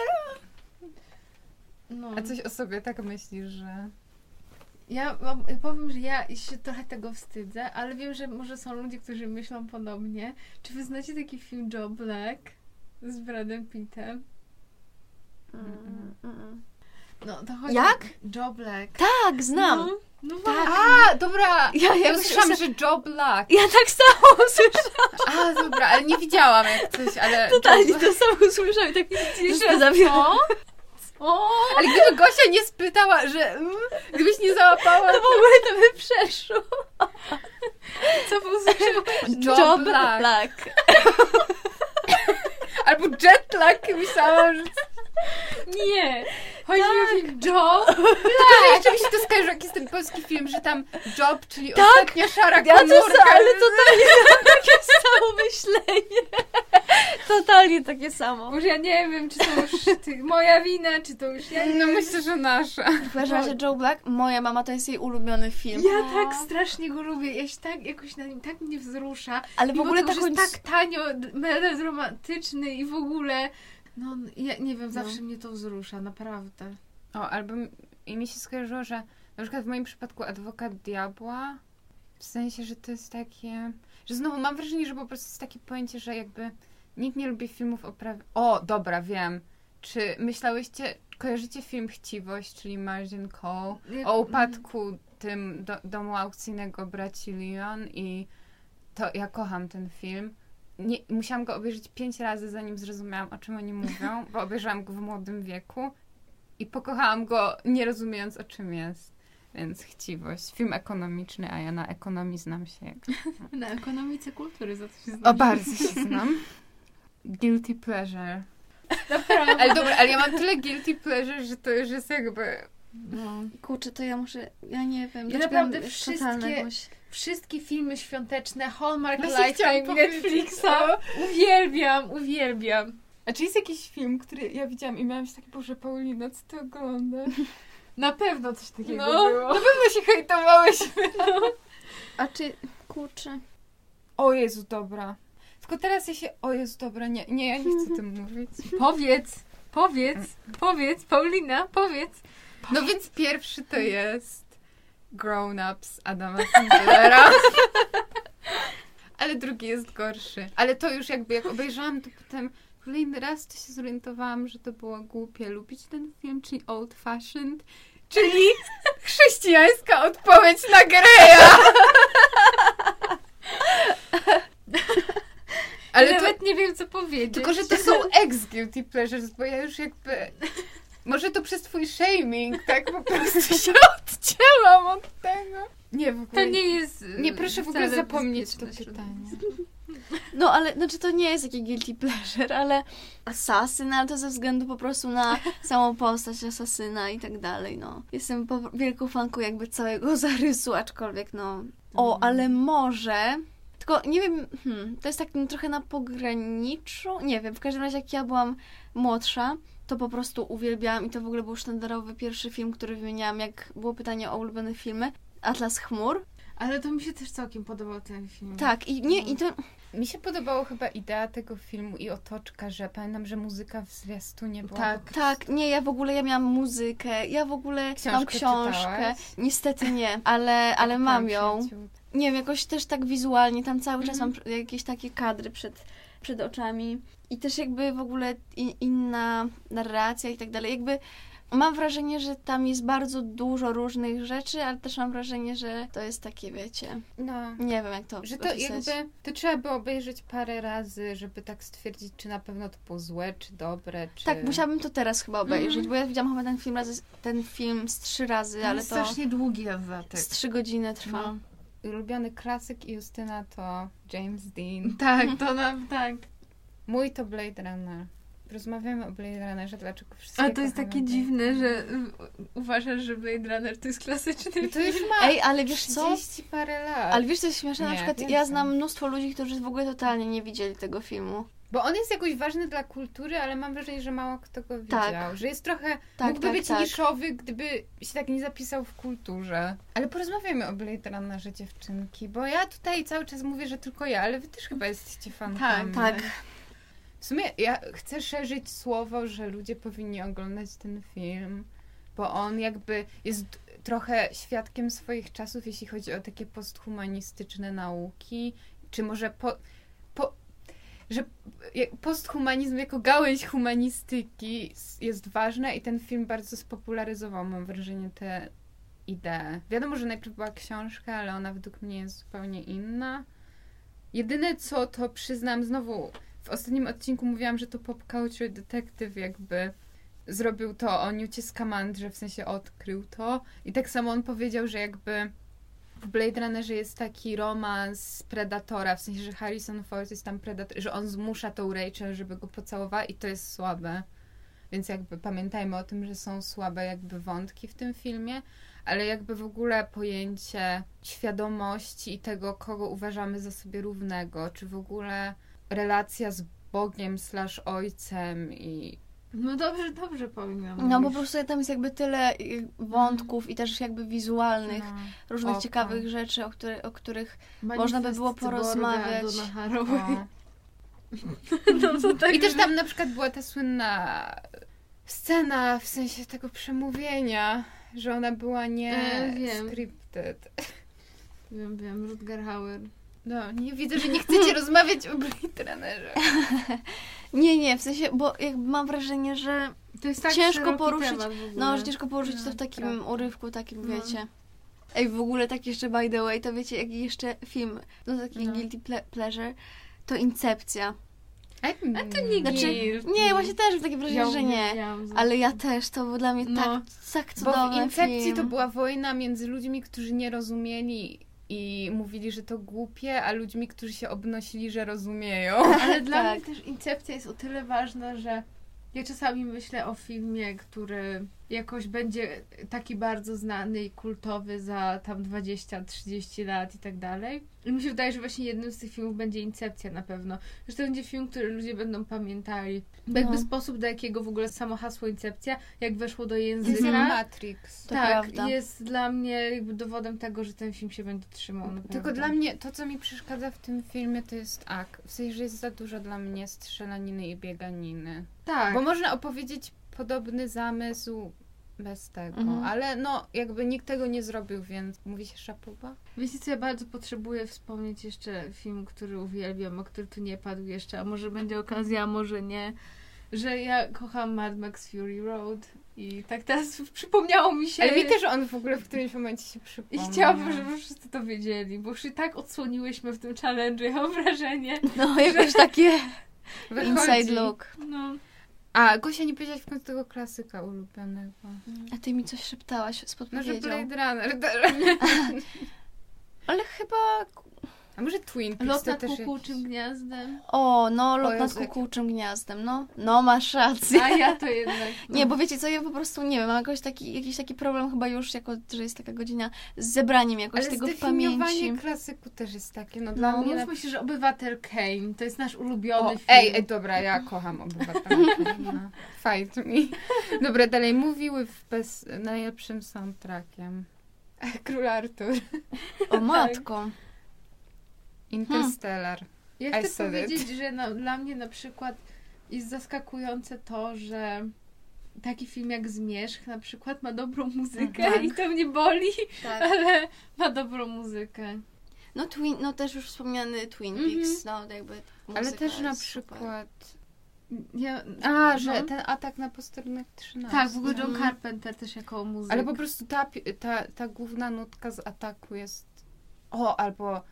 Speaker 2: No.
Speaker 3: A coś o sobie tak myślisz, że.
Speaker 2: Ja mam, powiem, że ja się trochę tego wstydzę, ale wiem, że może są ludzie, którzy myślą podobnie. Czy wy znacie taki film Joe Black z Bradem Pittem?
Speaker 1: Mm, mm, mm.
Speaker 2: No, to chodzi
Speaker 1: Jak?
Speaker 2: Joe Black.
Speaker 1: Tak, znam.
Speaker 2: No, no
Speaker 1: Tak.
Speaker 3: A, dobra!
Speaker 1: Ja,
Speaker 3: Ja
Speaker 1: ja,
Speaker 3: usłyszałam, że Joe Black.
Speaker 1: ja tak samo usłyszałam.
Speaker 3: A, dobra, ale nie widziałam jak coś, ale.
Speaker 1: Totalnie to samo usłyszałam i tak się zawiodłam.
Speaker 2: O!
Speaker 3: Ale gdyby Gosia nie spytała, że. mm, Gdybyś nie załapała.
Speaker 1: To w ogóle to by przeszło.
Speaker 2: Co?
Speaker 3: Joe
Speaker 1: Job.
Speaker 3: Black. Albo jetlag, myślałam, że.
Speaker 2: Nie! Chodzi mi o film Joe.
Speaker 3: Tak, jeszcze mi się to skojarzyło, jak jest ten polski film, że tam Job, czyli
Speaker 1: Tak.
Speaker 3: ostatnia szara
Speaker 1: Ja to
Speaker 3: komórka.
Speaker 1: sa- ale totalnie mam takie samo myślenie. Totalnie takie samo.
Speaker 2: Może ja nie wiem, czy to już ty, moja wina, czy to już ja nie
Speaker 3: No myślę, że nasza.
Speaker 1: Każdym razie Joe Black, moja mama to jest jej ulubiony film.
Speaker 2: Ja tak strasznie go lubię, ja się tak jakoś na nim tak mnie wzrusza.
Speaker 1: Ale w ogóle
Speaker 2: tego,
Speaker 1: tak
Speaker 2: że jest tak tanio, melodramatyczny i w ogóle. No, ja nie wiem, zawsze
Speaker 1: No.
Speaker 2: mnie to wzrusza, naprawdę.
Speaker 3: O, albo i mi się skojarzyło, że na przykład w moim przypadku Adwokat Diabła, w sensie, że to jest takie, że znowu mam wrażenie, że po prostu jest takie pojęcie, że jakby nikt nie lubi filmów o prawie... O, dobra, wiem. Czy myślałyście, kojarzycie film Chciwość, czyli Margin Cole,
Speaker 2: Jak-
Speaker 3: o upadku tym do, domu aukcyjnego braci Leon i to ja kocham ten film. Nie, musiałam go obejrzeć pięć razy, zanim zrozumiałam, o czym oni mówią, bo obejrzałam go w młodym wieku i pokochałam go, nie rozumiejąc, o czym jest. Więc chciwość. Film ekonomiczny, a ja na ekonomii znam się jak...
Speaker 2: Na ekonomice kultury za to się znam.
Speaker 3: O, bardzo się znam. Guilty pleasure.
Speaker 2: Naprawdę.
Speaker 3: Ale dobra, ale ja mam tyle guilty pleasure, że to już jest jakby...
Speaker 2: No.
Speaker 1: Kurczę, to ja muszę... Ja nie wiem.
Speaker 2: Ja naprawdę
Speaker 1: mam
Speaker 2: wszystkie-
Speaker 1: jakoś-
Speaker 2: Wszystkie filmy świąteczne, Hallmark
Speaker 3: Właśnie
Speaker 2: Lifetime
Speaker 3: chciałam powiedzieć,
Speaker 2: Netflixa.
Speaker 3: no.
Speaker 2: Uwielbiam, uwielbiam.
Speaker 3: A czy jest jakiś film, który ja widziałam i miałam się takie, Boże, Paulina, co ty oglądasz?
Speaker 2: Na pewno coś takiego
Speaker 3: No,
Speaker 2: było.
Speaker 3: na pewno się hejtowałyśmy.
Speaker 1: A czy... Kurczę...
Speaker 3: O Jezu, dobra. Tylko teraz ja się, o Jezu, dobra, nie, nie, ja nie chcę o tym mówić.
Speaker 2: Powiedz, powiedz, powiedz, Paulina, powiedz.
Speaker 3: No więc pierwszy to jest Grown Ups Adama Sandlera. Ale drugi jest gorszy. Ale to już jakby jak obejrzałam, to potem kolejny raz to się zorientowałam, że to było głupie lubić ten film, czyli old fashioned, czyli chrześcijańska odpowiedź na Greya. Ale to,
Speaker 2: Nawet nie wiem, co powiedzieć.
Speaker 3: tylko, że to są ex-guilty pleasures, bo ja już jakby... Może to przez twój shaming, tak po prostu się odcięłam od tego. Nie, w ogóle...
Speaker 2: To nie jest...
Speaker 3: Nie, proszę w ogóle zapomnieć to pytanie.
Speaker 1: No, ale znaczy to nie jest taki guilty pleasure, ale asasyn, ale to ze względu po prostu na samą postać asasyna i tak dalej, no. Jestem po, wielką fanką jakby całego zarysu, aczkolwiek no... O, ale może... Tylko nie wiem, hmm, to jest tak trochę na pograniczu, nie wiem, w każdym razie jak ja byłam młodsza, to po prostu uwielbiałam i to w ogóle był sztandarowy pierwszy film, który wymieniałam, jak było pytanie o ulubione filmy. Atlas Chmur.
Speaker 2: Ale to mi się też całkiem podobał ten film.
Speaker 1: Tak, i nie, i to
Speaker 3: Mi się podobało chyba idea tego filmu i otoczka, że pamiętam, że muzyka w zwiastunie była...
Speaker 2: Tak.
Speaker 3: po-
Speaker 1: Tak, nie, ja w ogóle ja miałam muzykę, ja w ogóle mam
Speaker 3: Książkę
Speaker 1: książkę.
Speaker 3: czytałaś?
Speaker 1: Niestety nie, ale, ale mam
Speaker 3: Tam
Speaker 1: ją. Nie wiem, jakoś też tak wizualnie, tam cały czas
Speaker 3: Mhm.
Speaker 1: mam pr- jakieś takie kadry przed, przed oczami. I też jakby w ogóle i, inna narracja i tak dalej. Jakby mam wrażenie, że tam jest bardzo dużo różnych rzeczy, ale też mam wrażenie, że to jest takie, wiecie,
Speaker 3: No.
Speaker 1: nie wiem jak to
Speaker 3: Że to
Speaker 1: opisać.
Speaker 3: jakby, to trzeba by obejrzeć parę razy, żeby tak stwierdzić, czy na pewno to było złe, czy dobre, czy...
Speaker 1: Tak, musiałabym to teraz chyba obejrzeć,
Speaker 3: Mhm.
Speaker 1: bo ja widziałam chyba ten film, razy, ten film z trzy razy,
Speaker 2: Ale
Speaker 1: to
Speaker 2: strasznie długi dodatek.
Speaker 1: z trzy godziny trwa.
Speaker 2: No.
Speaker 3: Ulubiony klasyk Justyna to James Dean.
Speaker 2: Tak, to nam, tak.
Speaker 3: Mój to Blade Runner. Rozmawiamy o Blade Runnerze, dlaczego wszyscy
Speaker 2: Ale to jest takie
Speaker 3: Blade
Speaker 2: dziwne,
Speaker 3: Runner.
Speaker 2: że uważasz, że Blade Runner to jest klasyczny
Speaker 3: No to już
Speaker 2: film.
Speaker 3: ma
Speaker 1: Ej, ale wiesz co?
Speaker 3: 30 parę lat.
Speaker 1: Ale wiesz, co jest śmieszne? Na
Speaker 3: Nie,
Speaker 1: przykład
Speaker 3: więcej.
Speaker 1: ja znam mnóstwo ludzi, którzy w ogóle totalnie nie widzieli tego filmu.
Speaker 3: Bo on jest jakoś ważny dla kultury, ale mam wrażenie, że mało kto go widział.
Speaker 1: Tak.
Speaker 3: Że jest trochę.
Speaker 1: Tak,
Speaker 3: mógłby
Speaker 1: tak,
Speaker 3: być
Speaker 1: tak.
Speaker 3: niszowy, gdyby się tak nie zapisał w kulturze. Ale porozmawiamy o Blade Runnerze dziewczynki, bo ja tutaj cały czas mówię, że tylko ja, ale wy też chyba jesteście fankami.
Speaker 2: Tak,
Speaker 1: Tak.
Speaker 3: W sumie ja chcę szerzyć słowo, że ludzie powinni oglądać ten film, bo on jakby jest trochę świadkiem swoich czasów, jeśli chodzi o takie posthumanistyczne nauki, czy może po, że posthumanizm jako gałęź humanistyki jest ważna i ten film bardzo spopularyzował, mam wrażenie, te idee. Wiadomo, że najpierw była książka, ale ona według mnie jest zupełnie inna. Jedyne co, to przyznam znowu, w ostatnim odcinku mówiłam, że to Pop Culture Detective jakby zrobił to o Newcie Scamandrze, w sensie odkrył to. I tak samo on powiedział, że jakby w Blade Runnerze jest taki romans Predatora, w sensie, że Harrison Ford jest tam Predator, że on zmusza tą Rachel, żeby go pocałowała i to jest słabe. więc jakby pamiętajmy o tym, że są słabe jakby wątki w tym filmie, ale jakby w ogóle pojęcie świadomości i tego, kogo uważamy za sobie równego, czy w ogóle relacja z Bogiem slash ojcem i
Speaker 2: No dobrze, dobrze powiem.
Speaker 1: No po prostu tam jest jakby tyle y, wątków i też jakby wizualnych,
Speaker 3: no,
Speaker 1: różnych
Speaker 3: Oka.
Speaker 1: ciekawych rzeczy, o, który, o których można by było porozmawiać.
Speaker 2: No, to tak,
Speaker 3: I też tam na przykład była ta słynna scena w sensie tego przemówienia, że ona była nie
Speaker 2: E, wiem.
Speaker 3: scripted.
Speaker 2: Wiem, wiem, Rutger Hauer.
Speaker 3: No, nie widzę, że nie chcecie rozmawiać o Blade Runnerze.
Speaker 1: Nie, nie, w sensie, bo jakby mam wrażenie, że
Speaker 2: To jest tak
Speaker 1: Ciężko poruszyć-
Speaker 2: w
Speaker 1: no, że ciężko poruszyć to
Speaker 3: No,
Speaker 1: w takim
Speaker 3: prawda.
Speaker 1: urywku, takim
Speaker 2: No.
Speaker 1: wiecie. Ej, w ogóle tak jeszcze by the way, to wiecie, jaki jeszcze film, no taki
Speaker 3: No.
Speaker 1: guilty ple- pleasure, to Incepcja.
Speaker 3: A,
Speaker 2: to nie
Speaker 1: Znaczy, nie, właśnie też mam takie wrażenie,
Speaker 2: Ja
Speaker 1: że nie. Ale ja też, to był dla mnie
Speaker 2: No.
Speaker 1: tak, tak
Speaker 3: Bo
Speaker 1: cudowny
Speaker 3: w Incepcji
Speaker 1: film.
Speaker 3: to była wojna między ludźmi, którzy nie rozumieli i mówili, że to głupie, a ludźmi, którzy się obnosili, że rozumieją.
Speaker 2: Ale dla
Speaker 1: Tak.
Speaker 2: mnie też Incepcja jest o tyle ważna, że ja czasami myślę o filmie, który jakoś będzie taki bardzo znany i kultowy za tam 20-30 lat i tak dalej. I mi się wydaje, że właśnie jednym z tych filmów będzie Incepcja na pewno. Że to będzie film, który ludzie będą pamiętali. Bo jakby
Speaker 1: No.
Speaker 2: sposób, do jakiego w ogóle samo hasło Incepcja, jak weszło do
Speaker 3: jest
Speaker 2: języka.
Speaker 3: jak Matrix.
Speaker 1: To
Speaker 2: tak,
Speaker 1: prawda.
Speaker 2: jest dla mnie jakby dowodem tego, że ten film się będzie trzymał.
Speaker 3: Tylko dla mnie to, co mi przeszkadza w tym filmie, to jest ak. W sensie, że jest za dużo dla mnie strzelaniny i bieganiny.
Speaker 2: Tak.
Speaker 3: Bo można opowiedzieć podobny zamysł bez tego,
Speaker 1: Mhm.
Speaker 3: ale no jakby nikt tego nie zrobił, więc mówi się szapuba.
Speaker 2: Wiecie co, ja bardzo potrzebuję wspomnieć jeszcze film, który uwielbiam, a który tu nie padł jeszcze, a może będzie okazja, a może nie, że ja kocham Mad Max Fury Road i tak teraz przypomniało mi się...
Speaker 3: Ale mi też on w ogóle w którymś momencie się
Speaker 2: I
Speaker 3: przypomniał.
Speaker 2: chciałabym, żeby wszyscy to wiedzieli, bo już i tak odsłoniłyśmy w tym challenge, ja mam wrażenie.
Speaker 1: No, jakoś takie
Speaker 3: Wychodzi.
Speaker 1: inside look.
Speaker 2: No.
Speaker 3: A, Gosia, nie powiedziałaś w końcu tego klasyka ulubionego.
Speaker 1: A ty mi coś szeptałaś z
Speaker 3: No, że
Speaker 1: podpowiedzią.
Speaker 3: Blade Runner też.
Speaker 1: Ale chyba...
Speaker 3: A może Twin Peaks
Speaker 2: Lot
Speaker 3: to
Speaker 2: nad
Speaker 3: też
Speaker 2: kukułczym
Speaker 3: jakiś...
Speaker 2: gniazdem.
Speaker 1: O, no, lot
Speaker 3: O
Speaker 1: nad kukułczym gniazdem, no. No, masz rację.
Speaker 2: A ja to jednak... no.
Speaker 1: Nie, bo wiecie co, ja po prostu nie wiem, mam jakoś taki, jakiś taki problem chyba już, jako że jest taka godzina, z zebraniem jakoś
Speaker 3: Ale
Speaker 1: tego w pamięci.
Speaker 3: klasyku też jest takie, no
Speaker 1: No,
Speaker 3: dla
Speaker 2: No,
Speaker 3: mnie...
Speaker 2: mówmy się, że Obywatel Kane to jest nasz ulubiony
Speaker 3: O,
Speaker 2: film.
Speaker 3: ej, ej, dobra, ja kocham obywatela. No. Fight me. Dobra, dalej. Mówiły w bez, najlepszym soundtrackiem. Król Artur.
Speaker 1: O matko.
Speaker 3: Interstellar.
Speaker 2: Ja
Speaker 3: I
Speaker 2: chcę powiedzieć, że no, dla mnie na przykład jest zaskakujące to, że taki film jak Zmierzch na przykład ma dobrą muzykę
Speaker 3: Tak.
Speaker 2: i to mnie boli,
Speaker 1: Tak.
Speaker 2: ale ma dobrą muzykę.
Speaker 1: No, twin, no też już wspomniany Twin
Speaker 2: Mhm.
Speaker 1: Peaks, no jakby
Speaker 3: Ale
Speaker 1: muzyka
Speaker 3: też na przykład...
Speaker 2: Ja,
Speaker 3: A, że
Speaker 2: no.
Speaker 3: ten atak na posterunek 13.
Speaker 2: Tak, w ogóle John
Speaker 1: Mhm.
Speaker 2: Carpenter też jako muzyk.
Speaker 3: Ale po prostu ta, ta, ta główna nutka z ataku jest... O, albo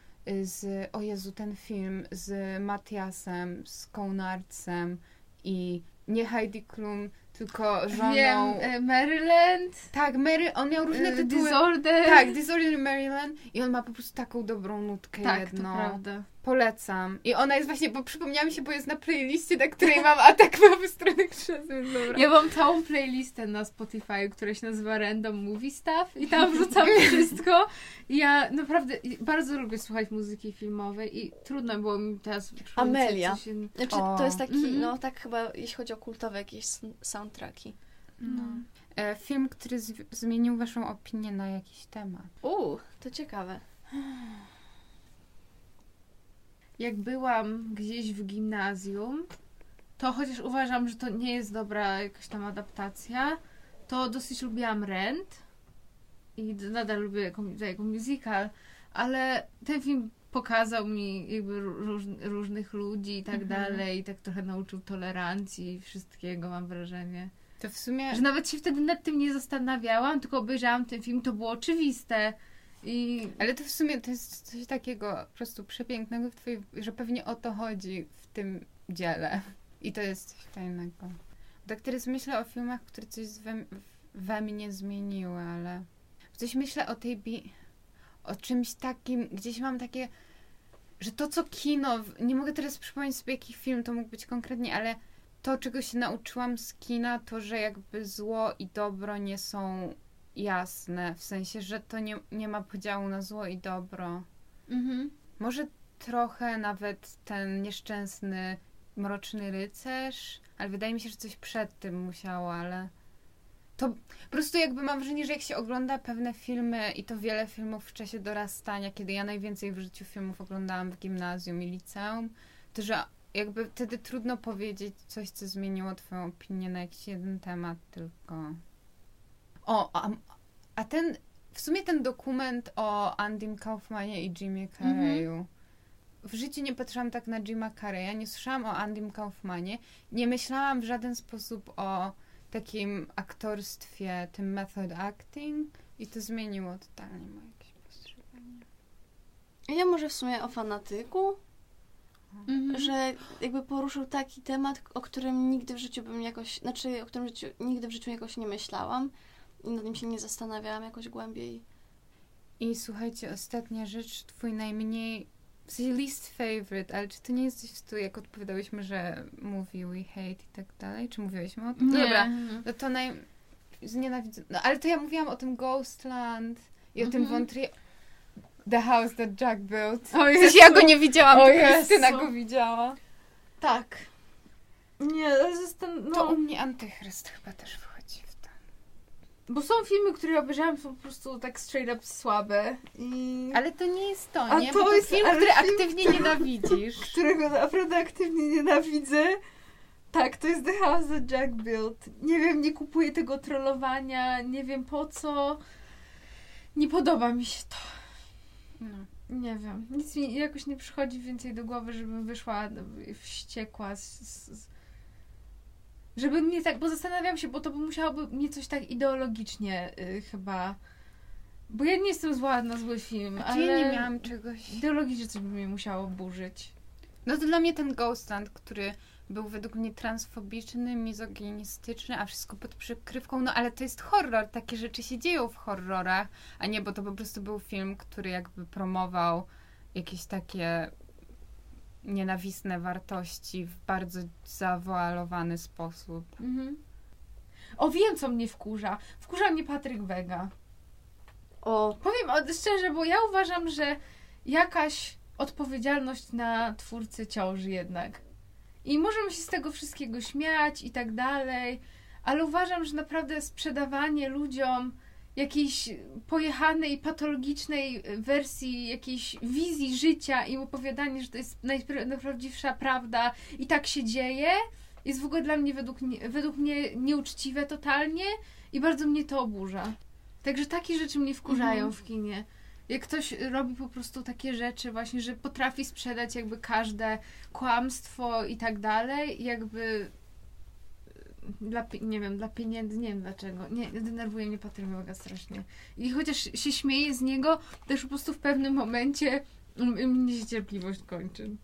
Speaker 3: z... O Jezu, ten film z Matiasem, z Konarcem i nie Heidi Klum, tylko żoną...
Speaker 2: Wiem, e, Maryland,
Speaker 3: Tak, Mary, on miał różne
Speaker 2: e,
Speaker 3: tytuły.
Speaker 2: Disorder.
Speaker 3: Tak, Disorder Maryland i on ma po prostu taką dobrą nutkę
Speaker 2: tak,
Speaker 3: jedną.
Speaker 2: to prawda.
Speaker 3: Polecam. I ona jest właśnie, bo przypomniała mi się, bo jest na playliście, na której mam atak na więc dobra.
Speaker 2: Ja mam całą playlistę na Spotify, która się nazywa Random Movie Stuff i tam wrzucam wszystko. I ja naprawdę bardzo lubię słuchać muzyki filmowej i trudno było mi teraz
Speaker 1: Amelia.
Speaker 2: się...
Speaker 1: Znaczy,
Speaker 3: O.
Speaker 1: to jest taki,
Speaker 2: Mhm.
Speaker 1: no tak chyba, jeśli chodzi o kultowe jakieś soundtracki.
Speaker 3: No. E, film, który z- zmienił waszą opinię na jakiś temat.
Speaker 1: Uuu, to ciekawe.
Speaker 2: Jak byłam gdzieś w gimnazjum, to chociaż uważam, że to nie jest dobra jakaś tam adaptacja, to dosyć lubiłam Rent i nadal lubię jako, jako musical, ale ten film pokazał mi jakby róż, różnych ludzi i tak
Speaker 3: Mhm.
Speaker 2: dalej, i tak trochę nauczył tolerancji i wszystkiego, mam wrażenie.
Speaker 3: To w sumie...
Speaker 2: Że nawet się wtedy nad tym nie zastanawiałam, tylko obejrzałam ten film, to było oczywiste. I
Speaker 3: Ale to w sumie to jest coś takiego po prostu przepięknego w twojej... że pewnie o to chodzi w tym dziele. I to jest coś fajnego. Tak teraz myślę o filmach, które coś we, we mnie zmieniły, ale coś myślę o tej bi... o czymś takim, gdzieś mam takie, że to co kino, nie mogę teraz przypomnieć sobie jaki film to mógł być konkretnie, ale to, czego się nauczyłam z kina, to, że jakby zło i dobro nie są jasne. W sensie, że to nie, nie ma podziału na zło i dobro.
Speaker 2: Mhm.
Speaker 3: Może trochę nawet ten nieszczęsny, mroczny rycerz, ale wydaje mi się, że coś przed tym musiało, ale to po prostu jakby mam wrażenie, że jak się ogląda pewne filmy i to wiele filmów w czasie dorastania, kiedy ja najwięcej w życiu filmów oglądałam w gimnazjum i liceum, to że jakby wtedy trudno powiedzieć coś, co zmieniło twoją opinię na jakiś jeden temat tylko. O, a, a ten, w sumie ten dokument o Andym Kaufmanie i Jimie Carreyu. W życiu nie patrzyłam tak na Jima Carreya, nie słyszałam o Andym Kaufmanie, nie myślałam w żaden sposób o takim aktorstwie, tym method acting i to zmieniło totalnie moje jakieś postrzeganie.
Speaker 1: Ja może w sumie o fanatyku,
Speaker 2: Mhm.
Speaker 1: że jakby poruszył taki temat, o którym nigdy w życiu bym jakoś, znaczy o którym życiu, nigdy w życiu jakoś nie myślałam i nad nim się nie zastanawiałam jakoś głębiej.
Speaker 3: I słuchajcie, ostatnia rzecz, twój najmniej, w sensie least favorite, ale czy to nie jest coś w stylu, jak odpowiadałyśmy, że mówi we hate i tak dalej? Czy mówiłyśmy o tym?
Speaker 2: Nie.
Speaker 3: Dobra, no to naj... Znienawidzę... No ale to ja mówiłam o tym Ghostland i o tym
Speaker 2: Mhm.
Speaker 3: Wątrie... The House That Jack Built.
Speaker 2: O
Speaker 3: W sensie
Speaker 2: Jezu.
Speaker 3: ja go nie widziałam,
Speaker 2: O
Speaker 3: to
Speaker 2: Jezu.
Speaker 3: Krystyna go widziała.
Speaker 2: Tak. Nie, ale zostan...
Speaker 3: To
Speaker 2: no,
Speaker 3: u mnie Antychryst chyba też to.
Speaker 2: Bo są filmy, które obejrzałam, są po prostu tak straight up słabe i...
Speaker 3: Ale to nie jest to,
Speaker 2: A
Speaker 3: nie?
Speaker 2: to
Speaker 3: Bo to
Speaker 2: jest-
Speaker 3: film, który
Speaker 2: film-
Speaker 3: aktywnie nienawidzisz.
Speaker 2: którego naprawdę aktywnie nienawidzę. Tak, to jest The House That Jack Built. Nie wiem, nie kupuję tego trollowania, nie wiem po co. Nie podoba mi się to.
Speaker 3: No.
Speaker 2: Nie wiem. Nic mi jakoś nie przychodzi więcej do głowy, żebym wyszła wściekła z... z... Żeby mnie tak, bo zastanawiam się, bo to by musiałoby mnie coś tak ideologicznie y, chyba... Bo ja nie jestem zła na zły film, ale
Speaker 3: ja nie miałam czegoś...
Speaker 2: ideologicznie coś by mnie musiało burzyć.
Speaker 3: No to dla mnie ten Ghostland, który był według mnie transfobiczny, mizoginistyczny, a wszystko pod przykrywką, no ale to jest horror, takie rzeczy się dzieją w horrorach, a nie, bo to po prostu był film, który jakby promował jakieś takie nienawistne wartości w bardzo zawoalowany sposób.
Speaker 2: Mhm. O, wiem, co mnie wkurza. Wkurza mnie Patryk Wega.
Speaker 1: O,
Speaker 2: Powiem od- szczerze, bo ja uważam, że jakaś odpowiedzialność na twórcy ciąży jednak. I możemy się z tego wszystkiego śmiać i tak dalej, ale uważam, że naprawdę sprzedawanie ludziom jakiejś pojechanej, patologicznej wersji, jakiejś wizji życia i opowiadanie, że to jest najpra- najprawdziwsza prawda i tak się dzieje, jest w ogóle dla mnie według, według mnie nieuczciwe totalnie i bardzo mnie to oburza. Także takie rzeczy mnie wkurzają
Speaker 1: Mhm.
Speaker 2: w kinie. Jak ktoś robi po prostu takie rzeczy właśnie, że potrafi sprzedać jakby każde kłamstwo i tak dalej, jakby dla, nie wiem, dla pieniędzy, nie wiem dlaczego. Nie, denerwuje mnie Patryk strasznie. I chociaż się śmieję z niego, też po prostu w pewnym momencie mnie się cierpliwość kończy.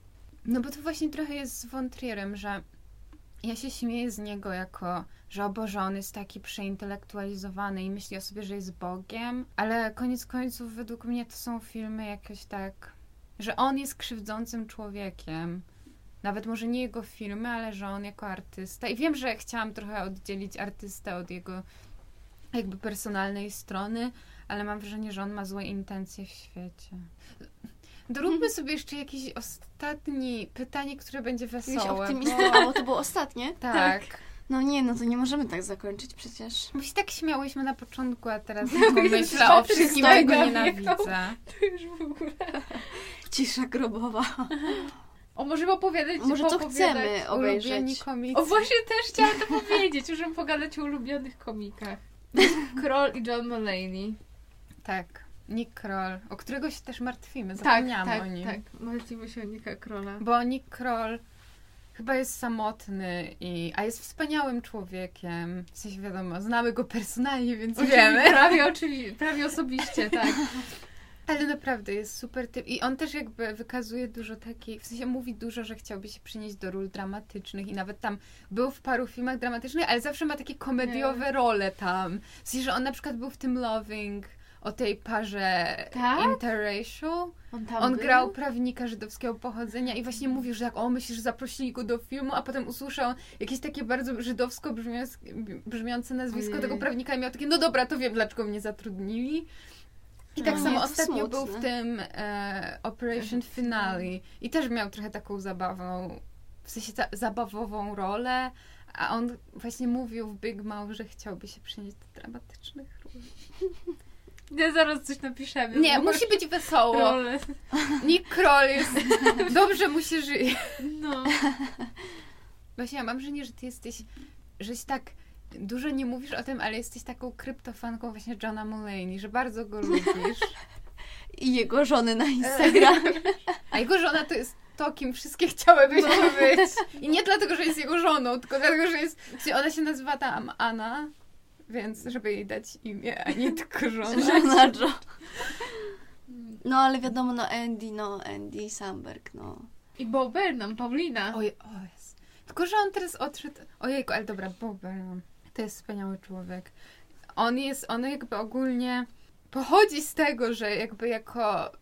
Speaker 3: No bo to właśnie trochę jest z Wątrierem, że ja się śmieję z niego jako, że o Boże, on jest taki przeintelektualizowany i myśli o sobie, że jest Bogiem, ale koniec końców według mnie to są filmy jakoś tak, że on jest krzywdzącym człowiekiem. Nawet może nie jego filmy, ale że on jako artysta. I wiem, że chciałam trochę oddzielić artystę od jego jakby personalnej strony, ale mam wrażenie, że on ma złe intencje w świecie. Doróbmy sobie jeszcze jakieś ostatnie pytanie, które będzie wesołe.
Speaker 1: optymistyczne, bo to było ostatnie.
Speaker 3: Bo... Tak.
Speaker 1: No nie, no to nie możemy tak zakończyć przecież.
Speaker 3: Bo się tak śmiałyśmy na początku, a teraz
Speaker 2: No,
Speaker 3: myślę o wszystkim, czego
Speaker 2: jechał.
Speaker 3: nienawidzę.
Speaker 2: To już w ogóle.
Speaker 1: Cisza grobowa.
Speaker 2: O, możemy opowiadać,
Speaker 1: Może co chcemy
Speaker 3: Ulubieni
Speaker 1: obejrzeć.
Speaker 3: komicy.
Speaker 2: O, właśnie też chciałam to powiedzieć, możemy pogadać o ulubionych komikach. Kroll i John Mulaney.
Speaker 3: Tak. Nick Kroll, o którego się też martwimy,
Speaker 2: Tak,
Speaker 3: zapomniałam
Speaker 2: tak,
Speaker 3: o nim.
Speaker 2: tak. Martwimy się o Nika Krolla.
Speaker 3: Bo Nick Kroll chyba jest samotny, i, a jest wspaniałym człowiekiem. W sensie wiadomo, znamy go personalnie, więc wiemy.
Speaker 2: Prawie, oczywiście, prawie osobiście, tak.
Speaker 3: Ale naprawdę jest super typ. I on też jakby wykazuje dużo takiej, w sensie mówi dużo, że chciałby się przynieść do ról dramatycznych i nawet tam był w paru filmach dramatycznych, ale zawsze ma takie komediowe role tam. W sensie, że on na przykład był w tym Loving o tej parze
Speaker 2: Tak?
Speaker 3: interracial.
Speaker 2: On
Speaker 3: On grał prawnika żydowskiego pochodzenia i właśnie mówił, że jak o, myślisz, że zaprosili go do filmu, a potem usłyszał jakieś takie bardzo żydowsko brzmiące, brzmiące nazwisko
Speaker 2: Ojej.
Speaker 3: tego prawnika i miał takie, no dobra, to wiem, dlaczego mnie zatrudnili. I tak
Speaker 1: No,
Speaker 3: samo ostatnio był w tym e, Operation Finale i też miał trochę taką zabawną, w sensie za, zabawową rolę, a on właśnie mówił w Big Mouth, że chciałby się przenieść do dramatycznych ról.
Speaker 2: Nie, zaraz coś napiszemy.
Speaker 3: Nie, musi być wesoło.
Speaker 2: Role.
Speaker 3: Nick Kroll jest... Dobrze mu się żyje.
Speaker 2: No.
Speaker 3: Właśnie ja mam wrażenie, że ty jesteś, żeś tak dużo nie mówisz o tym, ale jesteś taką kryptofanką właśnie Johna Mulaney, że bardzo go lubisz.
Speaker 1: I jego żony na Instagramie.
Speaker 3: A jego żona to jest to, kim wszystkie chciałybyśmy być. I nie dlatego, że jest jego żoną, tylko dlatego, że jest... Ona się nazywa tam Anna, więc żeby jej dać imię, a nie tylko żona.
Speaker 1: Żona Joe. No ale wiadomo, no Andy, no Andy Samberg, no.
Speaker 2: I Bo Burnham, Paulina.
Speaker 3: Oj, o jest. Tylko, że on teraz odszedł... Ojejku, ale dobra, Bob Burnham. To jest wspaniały człowiek. On jest, on jakby ogólnie pochodzi z tego, że jakby jako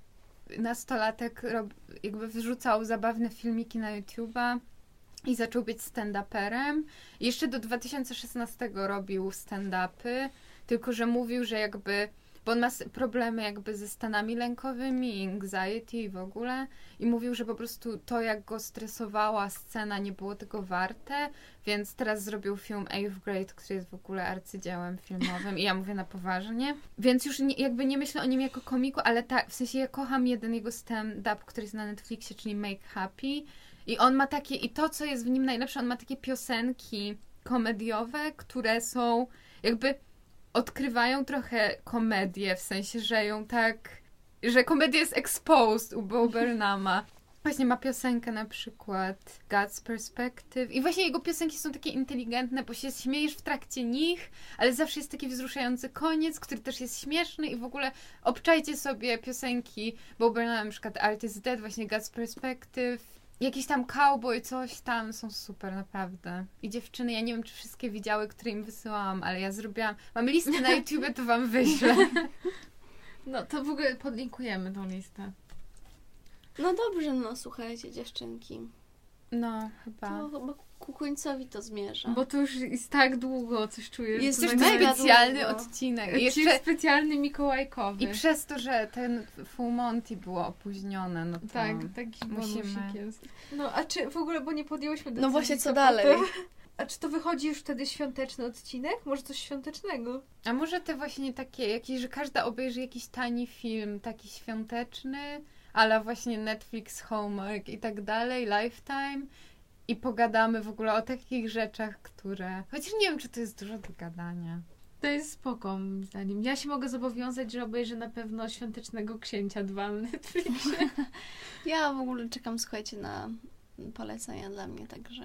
Speaker 3: nastolatek rob, jakby wrzucał zabawne filmiki na YouTube'a i zaczął być stand-uperem. Jeszcze do 2016 robił stand-upy, tylko że mówił, że jakby bo on ma problemy jakby ze stanami lękowymi, anxiety i w ogóle. I mówił, że po prostu to, jak go stresowała scena, nie było tego warte, więc teraz zrobił film Eighth Grade, który jest w ogóle arcydziełem filmowym i ja mówię na poważnie. Więc już nie, jakby nie myślę o nim jako komiku, ale tak, w sensie ja kocham jeden jego stand-up, który jest na Netflixie, czyli Make Happy. I on ma takie, i to, co jest w nim najlepsze, on ma takie piosenki komediowe, które są jakby odkrywają trochę komedię, w sensie, że ją tak, że komedia jest exposed u Bo Burnhama. Właśnie ma piosenkę na przykład God's Perspective i właśnie jego piosenki są takie inteligentne, bo się śmiejesz w trakcie nich, ale zawsze jest taki wzruszający koniec, który też jest śmieszny i w ogóle obczajcie sobie piosenki Bo Burnhama, na przykład Art is Dead, właśnie God's Perspective, jakiś tam cowboy, coś tam, są super, naprawdę. I dziewczyny, ja nie wiem, czy wszystkie widziały, które im wysyłałam, ale ja zrobiłam, mam listę na YouTube, to wam wyślę.
Speaker 2: No to w ogóle podlinkujemy tą listę.
Speaker 1: No dobrze, no słuchajcie, dziewczynki.
Speaker 3: No, chyba.
Speaker 1: To chyba ku końcowi to zmierza.
Speaker 2: Bo to już jest tak długo, coś czuję.
Speaker 1: Jest już
Speaker 3: specjalny
Speaker 1: długo.
Speaker 3: odcinek.
Speaker 2: Odcinek
Speaker 3: jeszcze
Speaker 2: specjalny mikołajkowy.
Speaker 3: i przez to, że ten Full Monty było opóźnione, no to
Speaker 2: Tak, taki
Speaker 3: musimy.
Speaker 2: jest. No, a czy w ogóle, bo nie podjęłyśmy decyzji.
Speaker 1: No właśnie, co dalej?
Speaker 2: potem- A czy to wychodzi już wtedy świąteczny odcinek? Może coś świątecznego?
Speaker 3: A może te właśnie takie, jakieś, że każda obejrzy jakiś tani film, taki świąteczny, ale właśnie Netflix, Hallmark i tak dalej, Lifetime i pogadamy w ogóle o takich rzeczach, które... Chociaż nie wiem, czy to jest dużo do gadania.
Speaker 2: To jest spoko, moim zdaniem. Ja się mogę zobowiązać, że obejrzę na pewno Świątecznego Księcia 2 na Netflixie.
Speaker 1: Ja w ogóle czekam, słuchajcie, na polecenia dla mnie, także...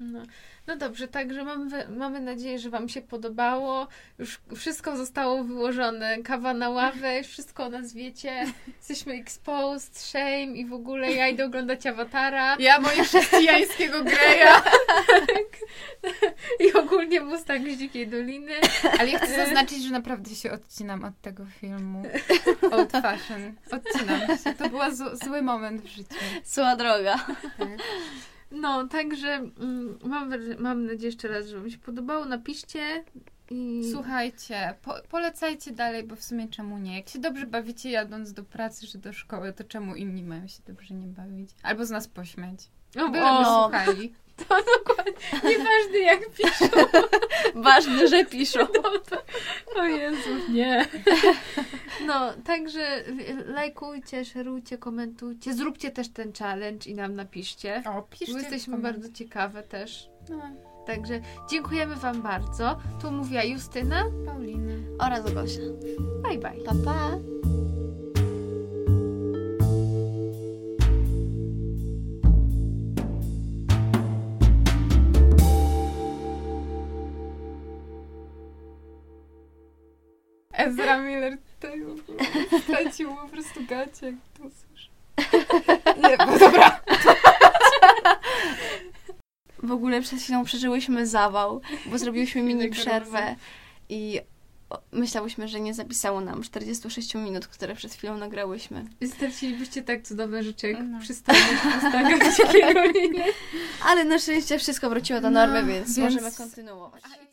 Speaker 2: No, no dobrze, także mamy, mamy nadzieję, że Wam się podobało. Już wszystko zostało wyłożone. Kawa na ławę, już wszystko o nas wiecie. Jesteśmy exposed, shame i w ogóle ja idę oglądać Awatara.
Speaker 3: Ja moje chrześcijańskiego greja!
Speaker 2: I ogólnie Mustang z Dzikiej Doliny.
Speaker 3: Ale ja chcę zaznaczyć, że naprawdę się odcinam od tego filmu. Old Fashion. Odcinam się. To był zły moment w życiu.
Speaker 1: Zła droga.
Speaker 3: Tak.
Speaker 2: No, także mm, mam, mam nadzieję jeszcze raz, że Wam się podobało. Napiszcie. I...
Speaker 3: Słuchajcie, po, polecajcie dalej, bo w sumie czemu nie? Jak się dobrze bawicie jadąc do pracy czy do szkoły, to czemu inni mają się dobrze nie bawić? Albo z nas pośmiać.
Speaker 2: O,
Speaker 3: Byleby
Speaker 1: o.
Speaker 3: słuchali.
Speaker 2: to dokładnie. Nieważne jak piszą.
Speaker 1: Ważne, że piszą.
Speaker 2: No to, o Jezu, nie. No, także lajkujcie, szerujcie, komentujcie. Zróbcie też ten challenge i nam napiszcie.
Speaker 3: O, piszcie
Speaker 2: Bo jesteśmy bardzo ciekawe też.
Speaker 3: No,
Speaker 2: Także dziękujemy Wam bardzo. Tu mówiła Justyna.
Speaker 3: Paulina.
Speaker 1: Oraz Gosia.
Speaker 2: Bye bye.
Speaker 1: Pa, pa.
Speaker 3: Ezra Miller tutaj w ogóle stracił po prostu gacie, jak to usłyszy. Nie, no dobra.
Speaker 1: W ogóle przed chwilą przeżyłyśmy zawał, bo zrobiłyśmy mini przerwę i myślałyśmy, że nie zapisało nam 46 minut, które przed chwilą nagrałyśmy.
Speaker 2: Stracilibyście tak cudowne rzeczy, jak
Speaker 3: No.
Speaker 2: przystojność postawiać takiego nie
Speaker 1: Ale na szczęście wszystko wróciło do
Speaker 2: No,
Speaker 1: normy, więc,
Speaker 2: więc-
Speaker 1: możemy kontynuować.
Speaker 2: A, i